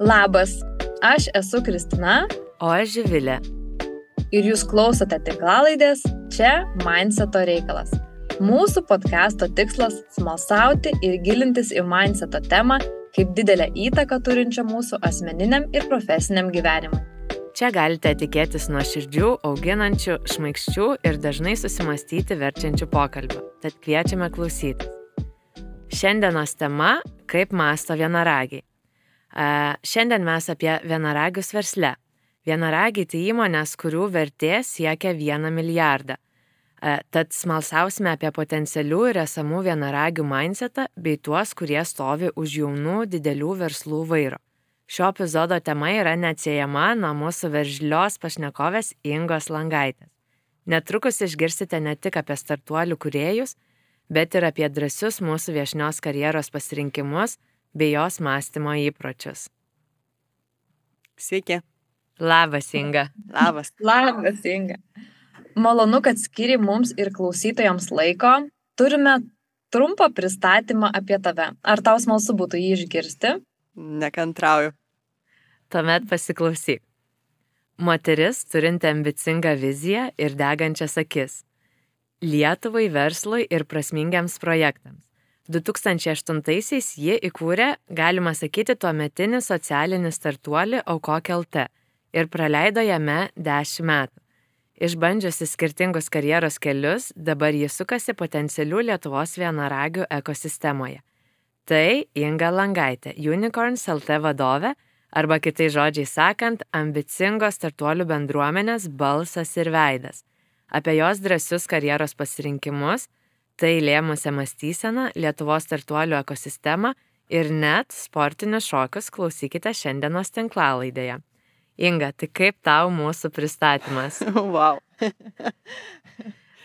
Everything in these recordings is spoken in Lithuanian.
Labas, aš esu Kristina. O aš Živilė. Ir jūs klausote tinklalaidės Čia Mindseto reikalas. Mūsų podcast'o tikslas - smalsauti ir gilintis į mindseto temą kaip didelę įtaką turinčią mūsų asmeniniam ir profesiniam gyvenimui. Čia galite tikėtis nuo širdžių, auginančių, šmaikščių ir dažnai susimastyti verčiančių pokalbių. Tad kviečiame klausytis. Šiandienos tema - kaip masto vienaragiai. Šiandien mes apie vienaragius versle. Vienaragiai tai įmonės, kurių vertė siekia 1 milijardą. Tad smalsausime apie potencialių ir esamų vienaragių mindsetą bei tuos, kurie stovi už jaunų didelių verslų vairo. Šio epizodo tema yra neatsiejama nuo mūsų veržlios pašnekovės Ingos Langaitės. Netrukus išgirsite ne tik apie startuolių kuriejus, bet ir apie drąsius mūsų viešnios karjeros pasirinkimus bei jos mąstymo įpročius. Sveiki. Labas, Inga. Labas. Labas, Inga. Malonu, kad skiri mums ir klausytojams laiko. Turime trumpą pristatymą apie tave. Ar tau smalsu būtų jį išgirsti? Nekantrauju. Tuomet pasiklausyk. Moteris turinti ambicingą viziją ir degančias akis. Lietuvai, verslui ir prasmingiams projektams. 2008-aisiais ji įkūrė, galima sakyti, tuo metinį socialinį startuolį Aukok LT ir praleido jame 10 metų. Išbandžiusi skirtingus karjeros kelius, dabar ji sukasi potencialių Lietuvos vienaragių ekosistemoje. Tai Inga Langaitė, Unicorns LT vadovė, arba kitai žodžiai sakant, ambicingos startuolių bendruomenės balsas ir veidas. Apie jos drąsius karjeros pasirinkimus, tai lėmusią mąstyseną, Lietuvos startuolių ekosistemą ir net sportinius šokius klausykite šiandienos tinklalaidėje. Inga, tai kaip tau mūsų pristatymas? Wow.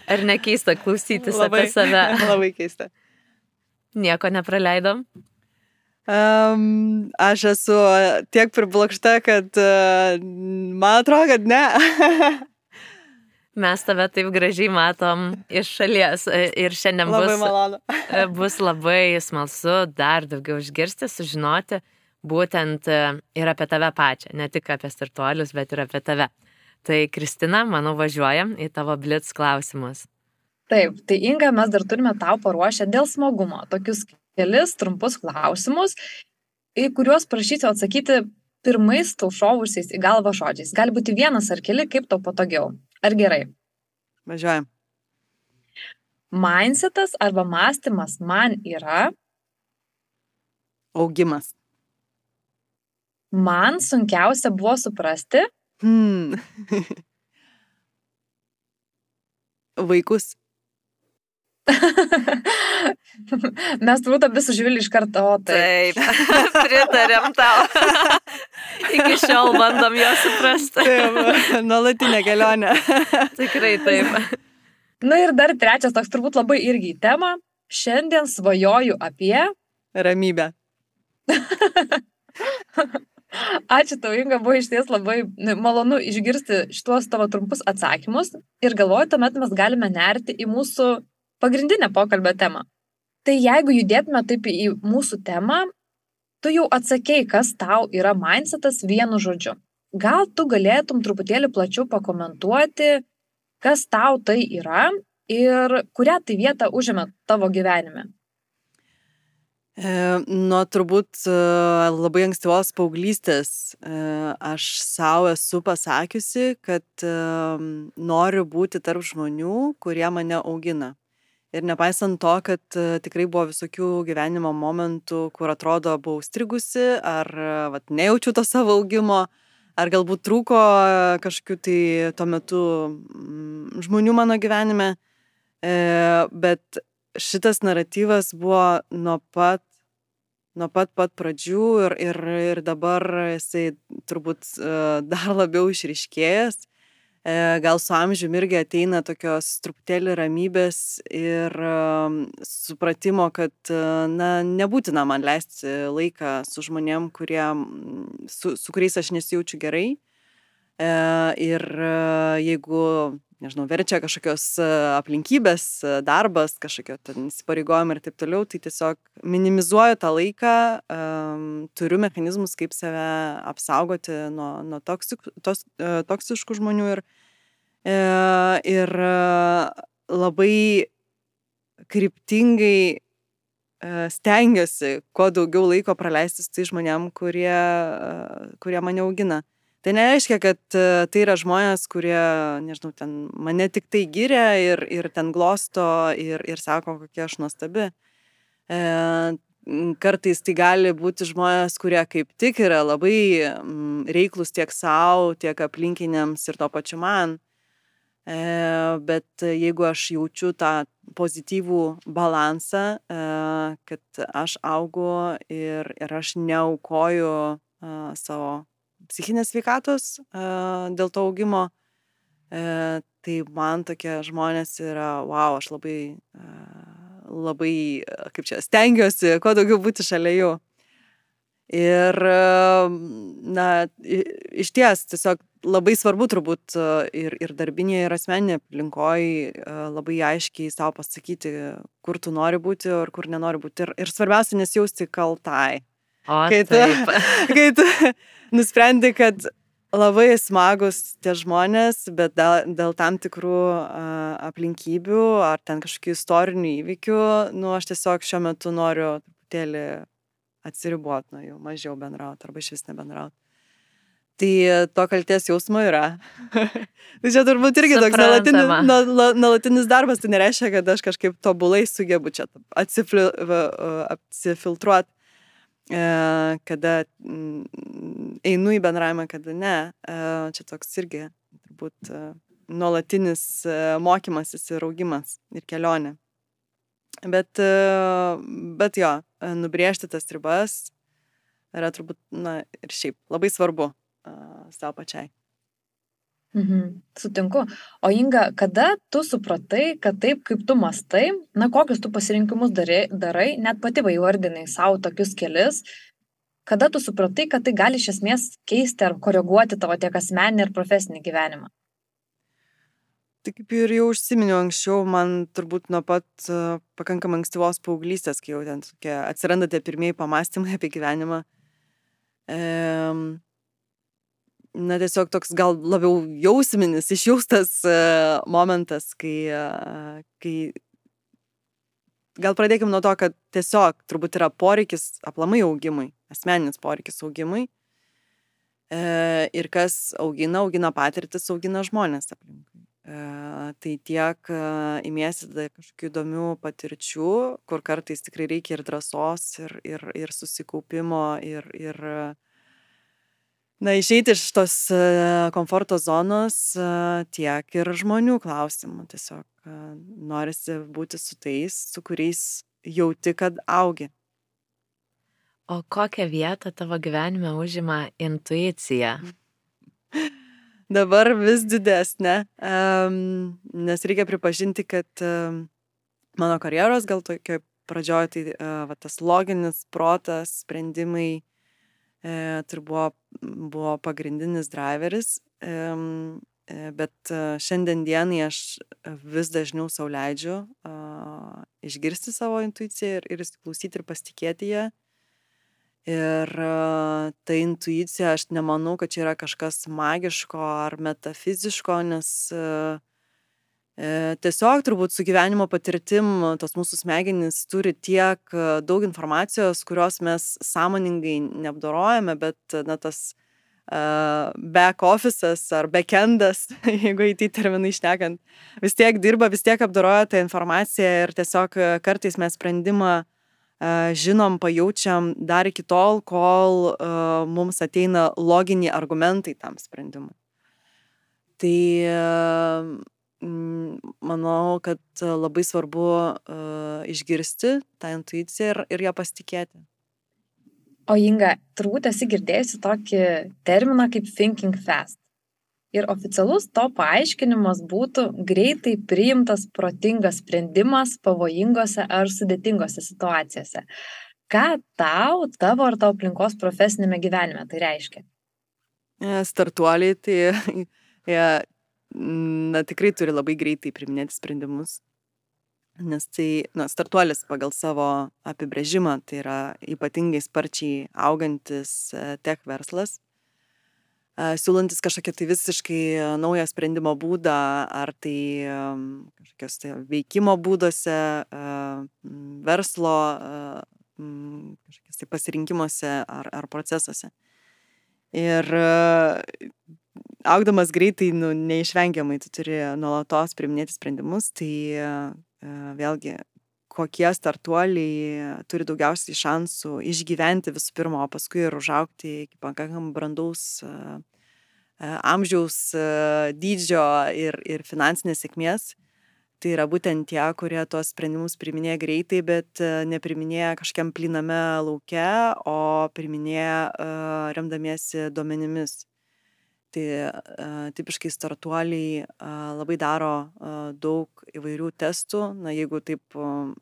Ar nekeista klausytis labai, apie save? Labai keista. Nieko nepraleidom? Um, aš esu tiek priblokšta, kad uh, man atrodo, kad ne. Mes tave taip gražiai matom iš šalies ir šiandien labai bus, malonu. bus labai smalsu dar daugiau išgirsti, sužinoti būtent ir apie tave pačią, ne tik apie startuolius, bet ir apie tave. Tai Kristina, manau, važiuojam į tavo blitz klausimus. Taip, tai Inga, mes dar turime tau paruošę dėl smagumo tokius kelis trumpus klausimus, į kuriuos prašysiu atsakyti pirmais tau šovusiais į galvą žodžiais. Gali būti vienas ar keli, kaip tau patogiau. Ar gerai? Važiuojam. Mindsetas arba mąstymas man yra. Augimas. Man sunkiausia buvo suprasti. Hmm. Vaikus. Mes turbūt abi sužvilį iš karto, o taip. Taip, pritarėm tau. Iki šiol bandom jo suprasti. Taip, nuolatinė kelionė. Tikrai taip. Na ir dar trečias toks turbūt labai irgi į temą. Šiandien svajoju apie. Ramybę. Ačiū tau, Inga, buvo iš ties labai malonu išgirsti šituos tavo trumpus atsakymus ir galvoju, tuomet mes galime nerti į mūsų pagrindinę pokalbio temą. Tai jeigu judėtume taip į mūsų temą, tu jau atsakėjai, kas tau yra mindsetas vienu žodžiu. Gal tu galėtum truputėlį plačiau pakomentuoti, kas tau tai yra ir kurią tai vietą užėmė tavo gyvenime? E, nuo turbūt e, labai ankstyvos paauglystės e, aš savo esu pasakiusi, kad e, noriu būti tarp žmonių, kurie mane augina. Ir nepaisant to, kad e, tikrai buvo visokių gyvenimo momentų, kur atrodo buvau strigusi, ar e, vat, nejaučiu to savo augimo, ar galbūt trūko kažkokių tai tuo metu mm, žmonių mano gyvenime, e, bet šitas naratyvas buvo nuo pat, nuo pat pat pradžių ir, ir, ir dabar jisai turbūt dar labiau išriškėjęs. Gal su amžiumi irgi ateina tokios truputėlį ramybės ir supratimo, kad na, nebūtina man leisti laiką su žmonėm, kurie, su, su kuriais aš nesijaučiu gerai. Ir jeigu nežinau, verčia kažkokios e, aplinkybės, e, darbas, kažkokio ten įsipareigojimai ir taip toliau, tai tiesiog minimizuoju tą laiką, um, turiu mechanizmus, kaip save apsaugoti nuo, nuo toksik, tos, uh, toksiškų žmonių ir, ir labai kryptingai stengiuosi kuo daugiau laiko praleisti su tai žmonėm, kurie, kurie mane augina. Tai nereiškia, kad e, tai yra žmonės, kurie, nežinau, ten mane tik tai giria ir, ir ten glosto ir, ir sako, kokia aš nuostabi. E, kartais tai gali būti žmonės, kurie kaip tik yra labai reiklus tiek savo, tiek aplinkiniams ir to pačiu man. E, bet jeigu aš jaučiu tą pozityvų balansą, e, kad aš augu ir, ir aš neaukoju e, savo psichinės sveikatos dėl to augimo, e, tai man tokie žmonės yra, wow, aš labai, labai, kaip čia, stengiuosi, kuo daugiau būti šalia jų. Ir, na, iš ties, tiesiog labai svarbu turbūt ir, ir darbinėje, ir asmeninėje aplinkoje labai aiškiai savo pasakyti, kur tu nori būti ir kur nenori būti. Ir, ir svarbiausia nesijausti kaltai. O, kai tu, kai tu nusprendi, kad labai smagus tie žmonės, bet dėl, dėl tam tikrų uh, aplinkybių ar ten kažkokių istorinių įvykių, nu, aš tiesiog šiuo metu noriu truputėlį atsiriboti nuo jų, mažiau bendrauti arba iš vis nebendrauti. Tai to kalties jausmo yra. tai čia turbūt irgi toks nuolatinis, nuolatinis darbas, tai nereiškia, kad aš kažkaip tobulai sugebu čia atsifiltruoti kada mm, einu į bendravimą, kada ne. E, čia toks irgi turbūt e, nuolatinis mokymasis ir augimas ir kelionė. Bet, bet jo, nubriežti tas ribas yra turbūt, na, ir šiaip labai svarbu savo pačiai. Mhm. Sutinku. O Inga, kada tu supratai, kad taip, kaip tu mastai, na, kokius tu pasirinkimus darai, darai net pati vaivardinai savo tokius kelius, kada tu supratai, kad tai gali iš esmės keisti ar koreguoti tavo tiek asmeninį ir profesinį gyvenimą? Tai kaip ir jau užsiminiau anksčiau, man turbūt nuo pat uh, pakankamai ankstyvos paauglystės, kai jau ten tokie atsiranda tie pirmieji pamastymai apie gyvenimą, um, na, tiesiog toks gal labiau jausminis, išjaustas uh, momentas, kai, uh, kai gal pradėkime nuo to, kad tiesiog turbūt yra poreikis aplamai augimui, asmeninis poreikis augimui. E, ir kas augina, augina patirtis, augina žmonės aplinkui. E, tai tiek e, imiesi kažkokių įdomių patirčių, kur kartais tikrai reikia ir drąsos, ir, ir, ir susikaupimo, ir, ir na, išeiti iš tos e, komforto zonos e, tiek ir žmonių klausimų. Tiesiog e, norisi būti su tais, su kuriais jauti, kad augi. O kokią vietą tavo gyvenime užima intuicija? Dabar vis didesnė, um, nes reikia pripažinti, kad um, mano karjeros gal tokio pradžioje tai uh, va, tas loginis protas, sprendimai, tai buvo, buvo pagrindinis driveris, bet šiandien dienai aš vis dažniau sauliaidžiu išgirsti savo intuiciją ir, ir įsiklausyti ir pasitikėti ją. Ir ta intuicija, aš nemanau, kad čia yra kažkas magiško ar metafiziško, nes uh, tiesiog turbūt su gyvenimo patirtim tos mūsų smegenys turi tiek e, daug informacijos, kurios mes sąmoningai neapdorojame, bet na, tas uh, back office'as ar backendas, jeigu į tai terminai išnekant, vis tiek dirba, vis tiek apdoroja tą informaciją ir tiesiog kartais mes sprendimą uh, žinom, pajaučiam dar iki tol, kol uh, mums ateina loginiai argumentai tam sprendimui. Tai manau, kad e, labai svarbu uh, išgirsti tą intuiciją ir, ir ją pasitikėti. O Inga, turbūt esi girdėjusi tokį terminą kaip thinking fast. Ir oficialus to paaiškinimas būtų greitai priimtas protingas sprendimas pavojingose ar sudėtingose situacijose. Ką tau, tavo ar tavo aplinkos profesinėme gyvenime tai reiškia? Startuoliai, tai jie na, tikrai turi labai greitai priminėti sprendimus. Nes tai, na, startuolis pagal savo apibrėžimą, tai yra ypatingai sparčiai augantis e, tech verslas, e, siūlantis kažkokią tai visiškai naują sprendimo būdą, ar tai kažkokios tai veikimo būdose, verslo, kažkokios tai pasirinkimuose ar, ar procesuose. Ir augdamas greitai, nu, neišvengiamai tu turi nuolatos priminėti sprendimus, tai uh, vėlgi, kokie startuoliai turi daugiausiai šansų išgyventi visų pirma, o paskui ir užaukti iki pakankamai brandaus uh, amžiaus uh, dydžio ir, ir finansinės sėkmės. Tai yra būtent tie, kurie tuos sprendimus priminėja greitai, bet nepriminėja kažkiam pliname lauke, o priminėja remdamiesi duomenimis. Tai a, tipiškai startuoliai a, labai daro a, daug įvairių testų, na jeigu taip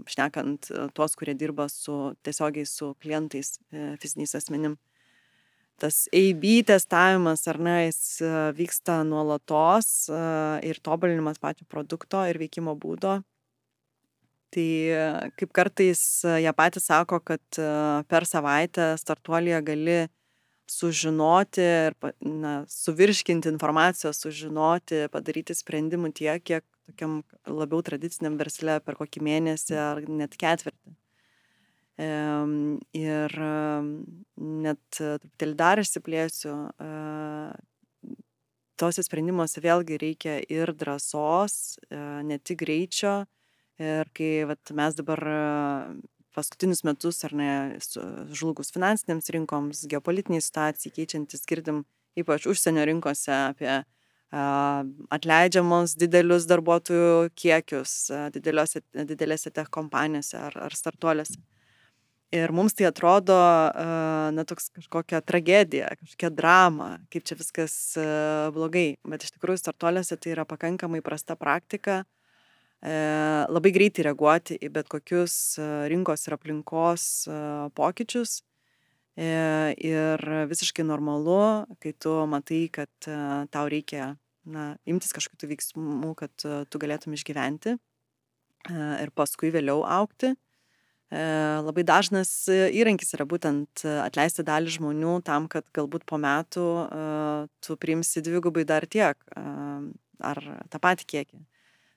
šnekant tuos, kurie dirba su, tiesiogiai su klientais, e, fiziniais asmenim. Tas AB testavimas, ar ne, jis vyksta nuolatos ir tobulinimas pačio produkto ir veikimo būdo. Tai kaip kartais jie patys sako, kad per savaitę startuolėje gali sužinoti ir na, suvirškinti informacijos, sužinoti, padaryti sprendimų tiek, kiek tokiam labiau tradiciniam versle per kokį mėnesį ar net ketvirtį. Ir net truputėlį dar išsiplėsiu, tose sprendimuose vėlgi reikia ir drąsos, ne tik greičio. Ir kai vat, mes dabar paskutinius metus, ar ne, žlugus finansinėms rinkoms, geopolitiniai situacijai keičiantis, girdim ypač užsienio rinkose apie atleidžiamos didelius darbuotojų kiekius didelėse tech kompanijose ar, ar startuoliuose. Ir mums tai atrodo, na, toks kažkokia tragedija, kažkokia drama, kaip čia viskas blogai. Bet iš tikrųjų startuoliuose tai yra pakankamai prasta praktika. Uh, labai greitai reaguoti į bet kokius e, rinkos ir aplinkos e, pokyčius. Ir visiškai normalu, kai tu matai, kad tau reikia na, imtis kažkokių veiksmų, kad tu galėtum išgyventi ir paskui vėliau aukti. Labai dažnas įrankis yra būtent atleisti dalį žmonių tam, kad galbūt po metų tu priimsi dvigubai dar tiek ar tą patį kiekį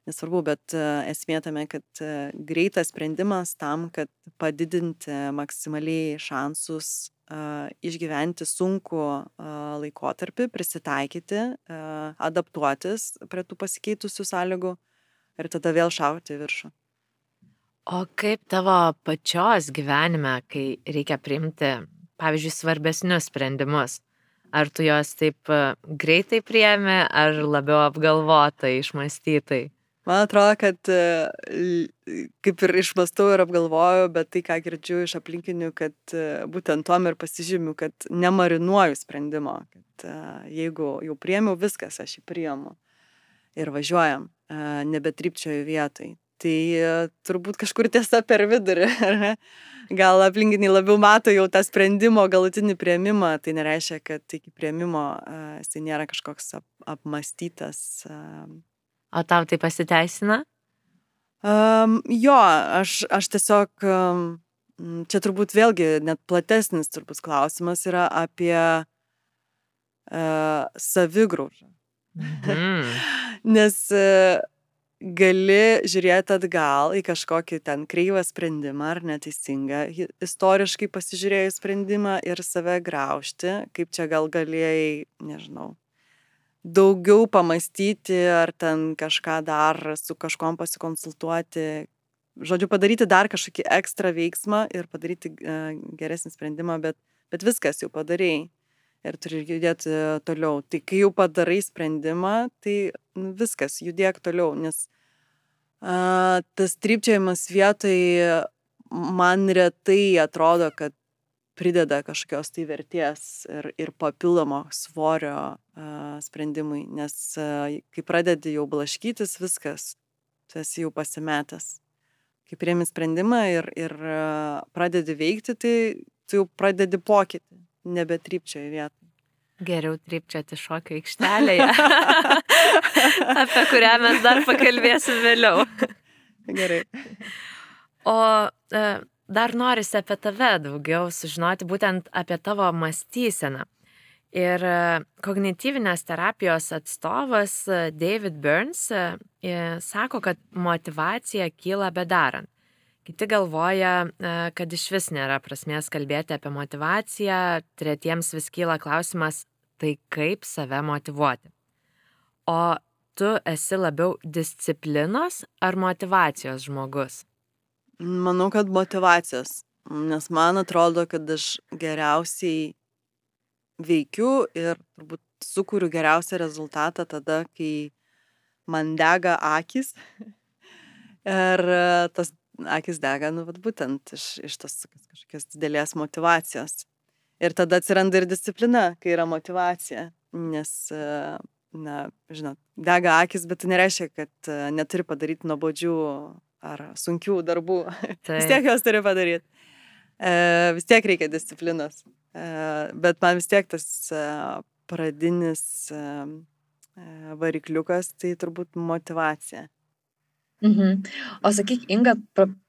nesvarbu, bet e, esmė tame, kad e, greitas sprendimas tam, kad padidinti maksimaliai šansus uh, išgyventi sunku laikotarpį, prisitaikyti, adaptuotis prie tų pasikeitusių sąlygų ir tada vėl šauti viršų. O kaip tavo pačios gyvenime, kai reikia priimti, pavyzdžiui, svarbesnius sprendimus? Ar tu juos taip greitai priemi, ar labiau apgalvotai, išmastytai? Man atrodo, kad e, kaip ir išmastau ir apgalvoju, bet tai, ką girdžiu iš aplinkinių, kad e, būtent tuom ir pasižymiu, kad nemarinuoju sprendimo, kad e, jeigu jau priemiau viskas, aš jį priemu ir važiuojam, nebetrypčioju vietai. Tai turbūt kažkur tiesa per vidurį? Gal aplinkiniai labiau mato jau tą sprendimo galutinį prieimimą, tai nereiškia, kad iki prieimimo jisai nėra kažkoks ap apmastytas O tau tai pasiteisina? Um, jo, aš, aš tiesiog, um, čia turbūt vėlgi net platesnis turbūt klausimas yra apie uh, savigraužą. Mm. Nes uh, gali žiūrėti atgal į kažkokį ten kreivą sprendimą ar neteisingą, istoriškai pasižiūrėjus sprendimą ir save graužti, kaip čia gal galėjai, nežinau, daugiau pamastyti ar ten kažką dar su kažkom pasikonsultuoti. Žodžiu, padaryti dar kažkokį ekstra veiksmą ir padaryti uh, geresnį sprendimą, bet, bet viskas jau padarėjai ir turi judėti toliau. Tai kai jau padarai sprendimą, tai nu, viskas, judėk toliau, nes uh, tas trypčiajimas vietai man retai atrodo, kad prideda kažkokios tai vertės ir, ir papildomo svorio uh, sprendimui, nes uh, kai pradedi jau blaškytis, viskas, tu esi jau pasimetęs. Kai priemi sprendimą ir, ir uh, pradedi veikti, tai tu jau pradedi pokytį, nebetrypčioje vietoj. Geriau trypčioti šokio aikštelėje, apie kurią mes dar pakalbėsim vėliau. Gerai. O e, dar norisi apie tave daugiau sužinoti, būtent apie tavo mąstyseną. Ir e, kognityvinės terapijos atstovas e, David Burns sako, kad motivacija kyla bedarant. Kiti galvoja, e, kad iš vis nėra prasmės kalbėti apie motivaciją, tretiems vis kyla klausimas, tai kaip save motivuoti. O tu esi labiau disciplinos ar motivacijos žmogus? Manau, kad motivacijos, nes man atrodo, kad aš geriausiai veikiu ir turbūt sukūriu geriausią rezultatą tada, kai man dega akis. Ir tas akis dega, nu, vat, būtent iš, iš tos kažkokios didelės motivacijos. Ir tada atsiranda ir disciplina, kai yra motivacija, nes, na, žinot, dega akis, bet tai nereiškia, kad neturi padaryti nuobodžių ar sunkių darbų. Tai. vis tiek jos turi padaryti. E, vis tiek reikia disciplinos. E, bet man vis tiek tas e, pradinis e, varikliukas, tai turbūt motivacija. Mhm. O sakyk, Inga,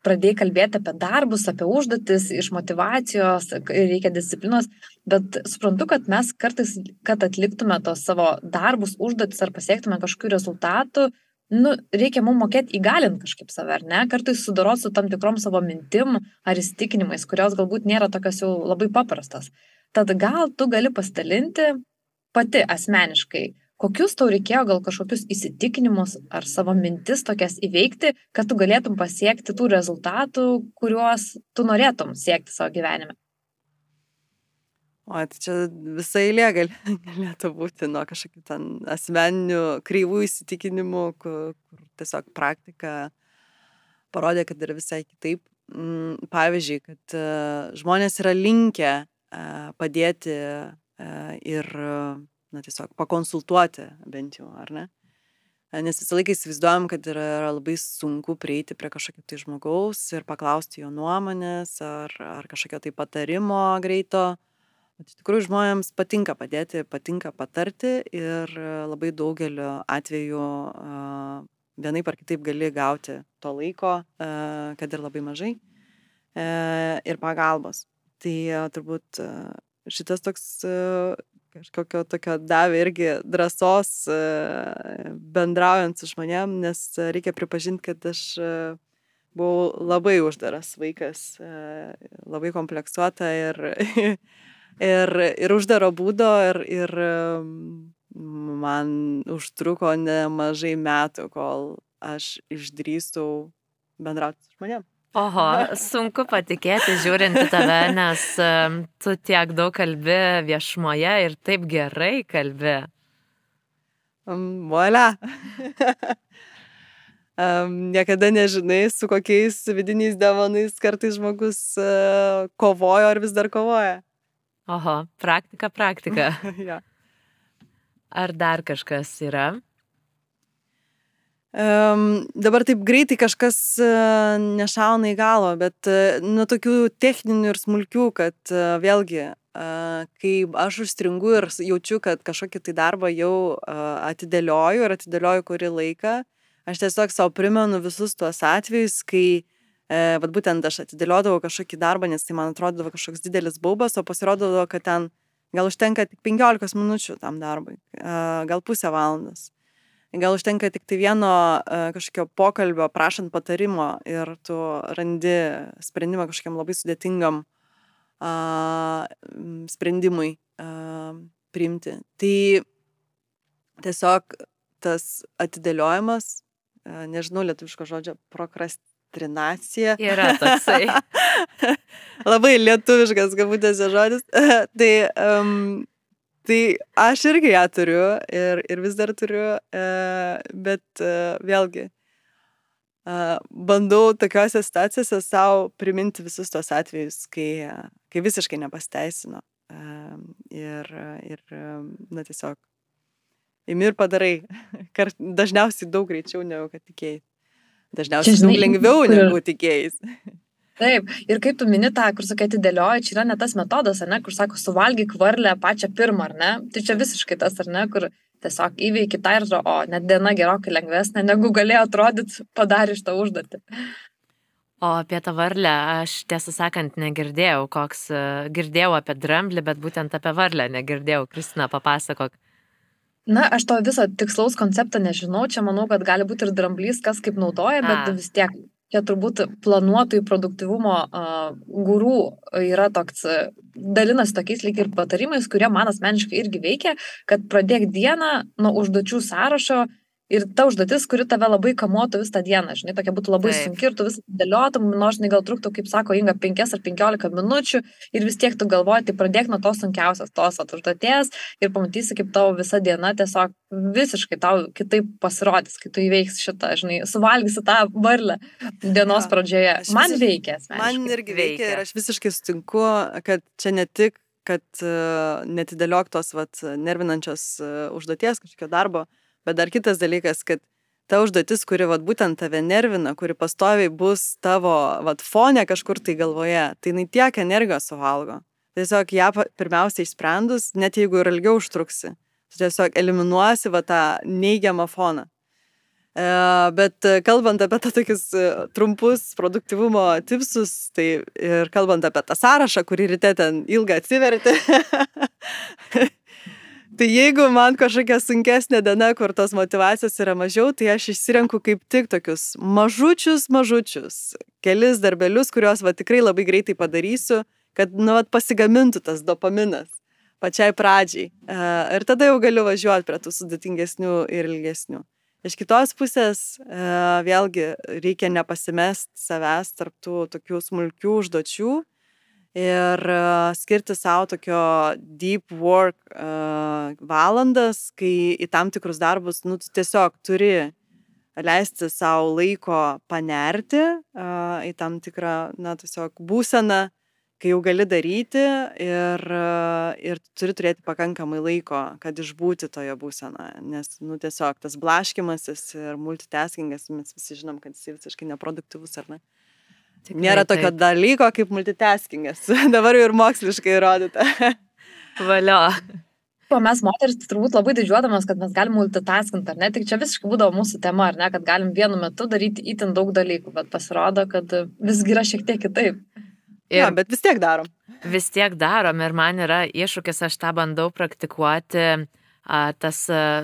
pradėjai kalbėti apie darbus, apie užduotis, iš motivacijos, reikia disciplinos, bet suprantu, kad mes kartais, kad atliktume tos savo darbus, užduotis ar pasiektume kažkokių rezultatų, nu, reikia mums mokėti įgalinti kažkaip save, ar ne? Kartais sudoroti su tam tikrom savo mintim ar įsitikinimais, kurios galbūt nėra tokios jau labai paprastos. Tad gal tu gali pasidalinti pati asmeniškai, kokius tau reikėjo gal kažkokius įsitikinimus ar savo mintis tokias įveikti, kad tu galėtum pasiekti tų rezultatų, kuriuos tu norėtum siekti savo gyvenime? O, tai čia visai eilė gal, galėtų būti nuo kažkokių ten asmeninių kreivų įsitikinimų, kur, kur tiesiog praktika parodė, kad yra visai kitaip. Mm, pavyzdžiui, kad uh, žmonės yra linkę uh, padėti uh, ir na, tiesiog pakonsultuoti bent jau, ar ne? Nes visą laiką įsivaizduojam, kad yra, yra labai sunku prieiti prie kažkokio tai žmogaus ir paklausti jo nuomonės ar, ar kažkokio tai patarimo greito. Bet iš tikrųjų žmonėms patinka padėti, patinka patarti ir labai daugeliu atveju vienaip ar kitaip gali gauti to laiko, kad ir labai mažai, ir pagalbos. Tai turbūt šitas toks kažkokio tokio davė irgi drąsos e, bendraujant su žmonėm, nes reikia pripažinti, kad aš e, buvau labai uždaras vaikas, e, labai kompleksuota ir, ir, ir uždaro būdo ir, ir man užtruko nemažai metų, kol aš išdrįstų bendrauti su žmonėm. Oho, sunku patikėti žiūrint į tave, nes tu tiek daug kalbi viešumoje ir taip gerai kalbi. Um, Volia. um, niekada nežinai, su kokiais vidiniais demonais kartais žmogus uh, kovojo ar vis dar kovoja. Oho, praktika, praktika. ja. Ar dar kažkas yra? Um, dabar taip greitai kažkas uh, nešauna į galvą, bet uh, nuo tokių techninių ir smulkių, kad uh, vėlgi, uh, kai aš užstringu ir jaučiu, kad kažkokį tai darbą jau uh, atidėlioju ir atidėlioju kurį laiką, aš tiesiog savo primenu visus tuos atvejus, kai uh, vat būtent aš atidėliodavau kažkokį darbą, nes tai man atrodavo kažkoks didelis baubas, o pasirodavo, kad ten gal užtenka tik 15 minučių tam darbui, uh, gal pusę valandos gal užtenka tik tai vieno uh, kažkokio pokalbio, prašant patarimo ir tu randi sprendimą kažkokiam labai sudėtingam uh, sprendimui uh, priimti. Tai tiesiog tas atidėliojimas, uh, nežinau lietuviško žodžio, prokrastinacija. Yra toksai. labai lietuviškas, kabutėse žodis. tai um, Tai aš irgi ją turiu ir, ir vis dar turiu, e, bet e, vėlgi e, bandau tokiuose situacijose savo priminti visus tos atvejus, kai, kai visiškai nepasteisino. E, ir, ir, na tiesiog, imi ir padarai. Kart, dažniausiai daug greičiau negu kad tikėjai. Dažniausiai daug lengviau negu tikėjai. Taip, ir kaip tu mini tą, kur sakai, atidėlioji, čia yra ne tas metodas, ar ne, kur sako, suvalgyk varlę pačią pirmą, ar ne? Tai čia visiškai tas, ar ne, kur tiesiog įveiki tą ir, o net diena gerokai lengvesnė, negu galėjo atrodyti padarė šitą užduotį. O apie tą varlę aš tiesą sakant negirdėjau, koks, girdėjau apie dramblį, bet būtent apie varlę negirdėjau. Kristina, papasakok. Na, aš to viso tikslaus koncepto nežinau, čia manau, kad gali būti ir dramblys, kas kaip naudoja, bet A. vis tiek čia turbūt planuotojų produktivumo uh, gurų yra toks, dalinasi tokiais lyg ir patarimais, kurie man asmeniškai irgi veikia, kad pradėk dieną nuo užduočių sąrašo ir ta užduotis, kuri tave labai kamuotų visą dieną, žinai, tokia būtų labai Taip. sunki ir tu vis dėliotum, nors jinai gal truktų, kaip sako Inga, 5 ar 15 minučių ir vis tiek tu galvoji, tai pradėk nuo tos sunkiausios, tos užduoties ir pamatysi, kaip tavo visa diena tiesiog visiškai tau kitaip pasirodys, kai tu įveiksi šitą, žinai, suvalgysi tą varlę dienos ja. pradžioje. Man veikia. Man irgi veikia, veikia ir aš visiškai sutinku, kad čia ne tik kad uh, netidėliok tos vat, nervinančios uh, užduoties, kažkokio darbo, uh, Bet dar kitas dalykas, kad ta užduotis, kuri vat, būtent tave nervina, kuri pastoviai bus tavo vat, fone kažkur tai galvoje, tai jinai tiek energijos suvalgo. Tiesiog ją pirmiausia išsprendus, net jeigu ir ilgiau užtruksi, tu tiesiog eliminuosi va, tą neigiamą foną. E, bet kalbant apie tą tokius e, trumpus produktivumo tipsus, tai ir kalbant apie tą sąrašą, kurį ryte ten ilgą atsiverti, Tai jeigu man kažkokia sunkesnė diena, kur tos motivacijos yra mažiau, tai aš išsirenku kaip tik tokius mažučius, mažučius, kelis darbelius, kuriuos va tikrai labai greitai padarysiu, kad, nu, va, pasigamintų tas dopaminas pačiai pradžiai. Ir tada jau galiu važiuoti prie tų sudėtingesnių ir ilgesnių. Iš kitos pusės, vėlgi, reikia nepasimest savęs tarptų tokių smulkių užduočių ir skirti savo tokio deep work uh, valandas, kai į tam tikrus darbus, nu, tu tiesiog turi leisti savo laiko panerti uh, į tam tikrą, na, tiesiog būseną, kai jau gali daryti ir, uh, ir turi turėti pakankamai laiko, kad išbūti toje būsenoje, nes, nu, tiesiog tas blaškimasis ir multitaskingas, mes visi žinom, kad jis visiškai neproduktyvus, ar ne? Tikrai, Nėra tokio taip. dalyko kaip multitaskingas. Dabar jau ir moksliškai įrodyta. Valio. O mes moteris turbūt labai didžiuodamas, kad mes galim multitaskinti, ar ne? Tik čia visiškai būdavo mūsų tema, ar ne, kad galim vienu metu daryti itin daug dalykų, bet pasirodo, kad visgi yra šiek tiek kitaip. Ir ja, bet vis tiek darom. Vis tiek darom ir man yra iššūkis, aš tą bandau praktikuoti tas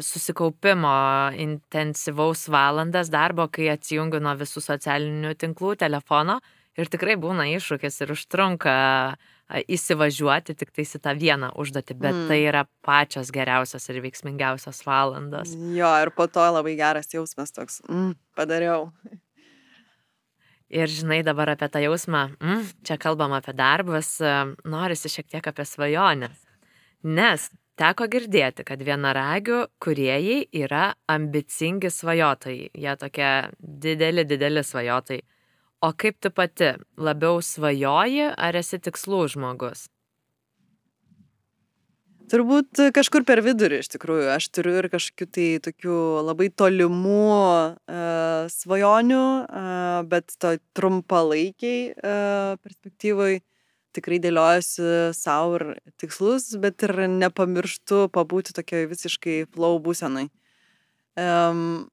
susikaupimo intensyvaus valandas darbo, kai atsijungiu nuo visų socialinių tinklų, telefono ir tikrai būna iššūkis ir užtrunka įsivažiuoti tik tais į tą vieną užduotį, bet mm. tai yra pačios geriausios ir veiksmingiausios valandos. Jo, ir po to labai geras jausmas toks, mm, padariau. Ir žinai dabar apie tą jausmą, mm, čia kalbam apie darbus, norisi šiek tiek apie svajonės. Nes Teko girdėti, kad vienaragių kuriejai yra ambicingi svajotojai. Jie tokie dideli, dideli svajotojai. O kaip tu pati, labiau svajoji ar esi tikslų žmogus? Turbūt kažkur per vidurį iš tikrųjų. Aš turiu ir kažkokių tai tokių labai tolimų uh, svajonių, uh, bet to trumpalaikiai uh, perspektyvai tikrai dėliojasi savo ir tikslus, bet ir nepamirštu pabūti tokioje visiškai flow būsenai. Um,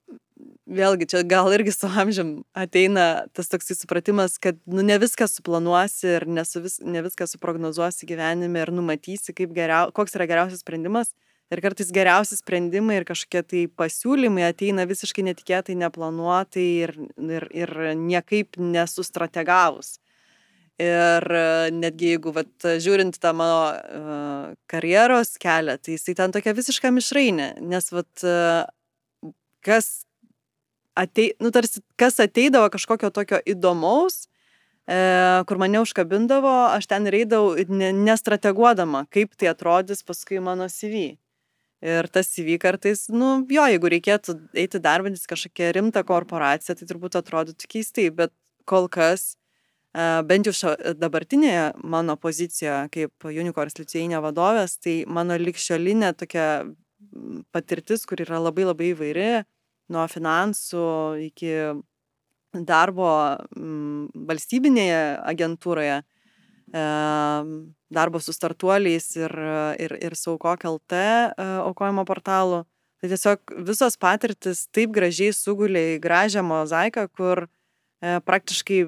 vėlgi, čia gal irgi su amžiam ateina tas toks supratimas, kad nu, ne viską suplanuosi ir vis, ne viską suprognozuosi gyvenime ir numatysi, geriau, koks yra geriausias sprendimas. Ir kartais geriausi sprendimai ir kažkokie tai pasiūlymai ateina visiškai netikėtai, neplanuotai ir, ir, ir niekaip nesustrategavus. Ir e, netgi jeigu, vat, žiūrint tą mano uh, karjeros kelią, tai jisai ten tokia visiška mišrainė, nes, vat, uh, kas, atei, nu, tarsi, kas ateidavo kažkokio tokio įdomaus, uh, kur mane užkabindavo, aš ten reidavau ne, nestrateguodama, kaip tai atrodys paskui mano CV. Ir tas CV kartais, nu, jo, jeigu reikėtų eiti darbintis kažkokią rimtą korporaciją, tai turbūt atrodytų keistai, bet kol kas bent jau dabartinėje mano pozicijoje kaip Unicorns licėjinė vadovės, tai mano likščiolinė tokia patirtis, kur yra labai labai įvairi, nuo finansų iki darbo valstybinėje agentūroje, darbo su startuoliais ir, ir, ir saukok LT aukojimo portalu. Tai tiesiog visos patirtis taip gražiai sugulė į gražią mozaiką, kur e, praktiškai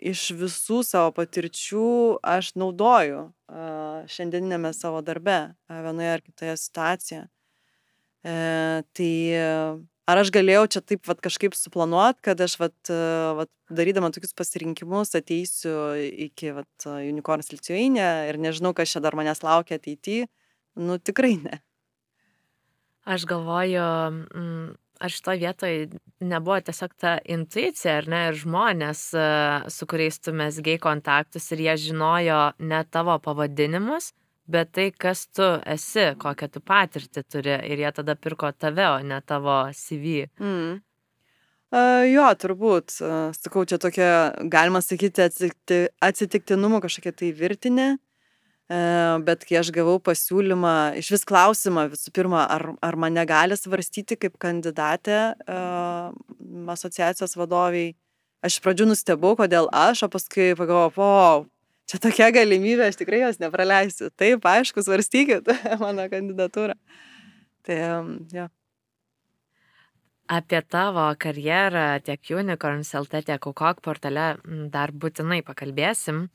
iš visų savo patirčių aš naudoju e, šiandieninėme savo darbe, e, vienoje ar kitoje situacijoje. E, tai ar aš galėjau čia taip vat, kažkaip suplanuot, kad aš vat, vat, darydama tokius pasirinkimus ateisiu iki vat, Unicorns licėjinę ir nežinau, kas čia dar manęs laukia ateityje. Nu tikrai ne. Aš galvoju, ar šitoje vietoje nebuvo tiesiog ta intuicija, ar ne, ir žmonės, su kuriais tu mesgiai kontaktus ir jie žinojo ne tavo pavadinimus, bet tai, kas tu esi, kokią tu patirtį turi ir jie tada pirko tave, o ne tavo CV. Mm. Uh, jo, turbūt, uh, sakau, čia tokia, galima sakyti, atsitikti, atsitiktinumų kažkokia tai virtinė, uh, bet kai aš gavau pasiūlymą, iš vis klausimą visų pirma, ar, ar mane gali svarstyti kaip kandidatė uh, asociacijos vadoviai, aš iš pradžių nustebau, kodėl aš, o paskui pagalvojau, o, čia tokia galimybė, aš tikrai jos nepraleisiu. Taip, aišku, svarstykit mano kandidatūrą. Tai, jo. Apie tavo karjerą tiek Unicorns LT, tiek Kukok portale dar būtinai pakalbėsim,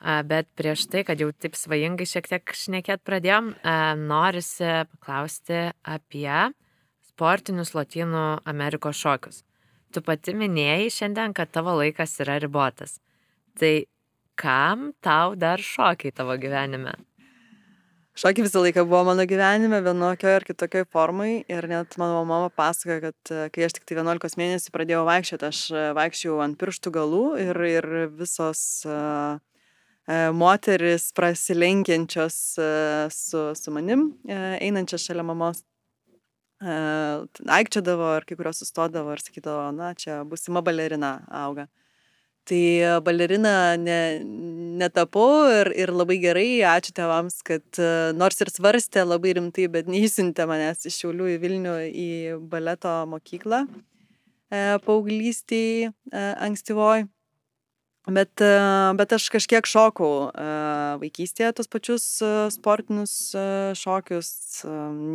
bet prieš tai, kad jau taip svajingai šiek tiek šnekėt pradėjom, norisi paklausti apie sportinius Latinų Amerikos šokius. Tu pati minėjai šiandien, kad tavo laikas yra ribotas. Tai kam tau dar šokiai tavo gyvenime? Šokiai visą laiką buvo mano gyvenime vienokioje ar kitokioje formai ir net mano mama pasakoja, kad e, kai aš tik tai 11 mėnesių pradėjau vaikščioti, aš e, vaikščiau ant pirštų galų ir, ir visos uh, moteris prasilenkiančios uh, su, su manim, uh, einančios šalia mamos, aikčiodavo ir kai kurios sustodavo ir sakydavo, na, čia busima balerina auga. Tai balerina ne, netapau ir, ir labai gerai, ačiū tėvams, kad nors ir svarstė labai rimtai, bet neįsintė manęs iš Šiaulių į Vilnių į baleto mokyklą e, paauglystėje e, ankstyvoj. Bet, e, bet aš kažkiek šokau e, vaikystėje tos pačius e, sportinius šokius,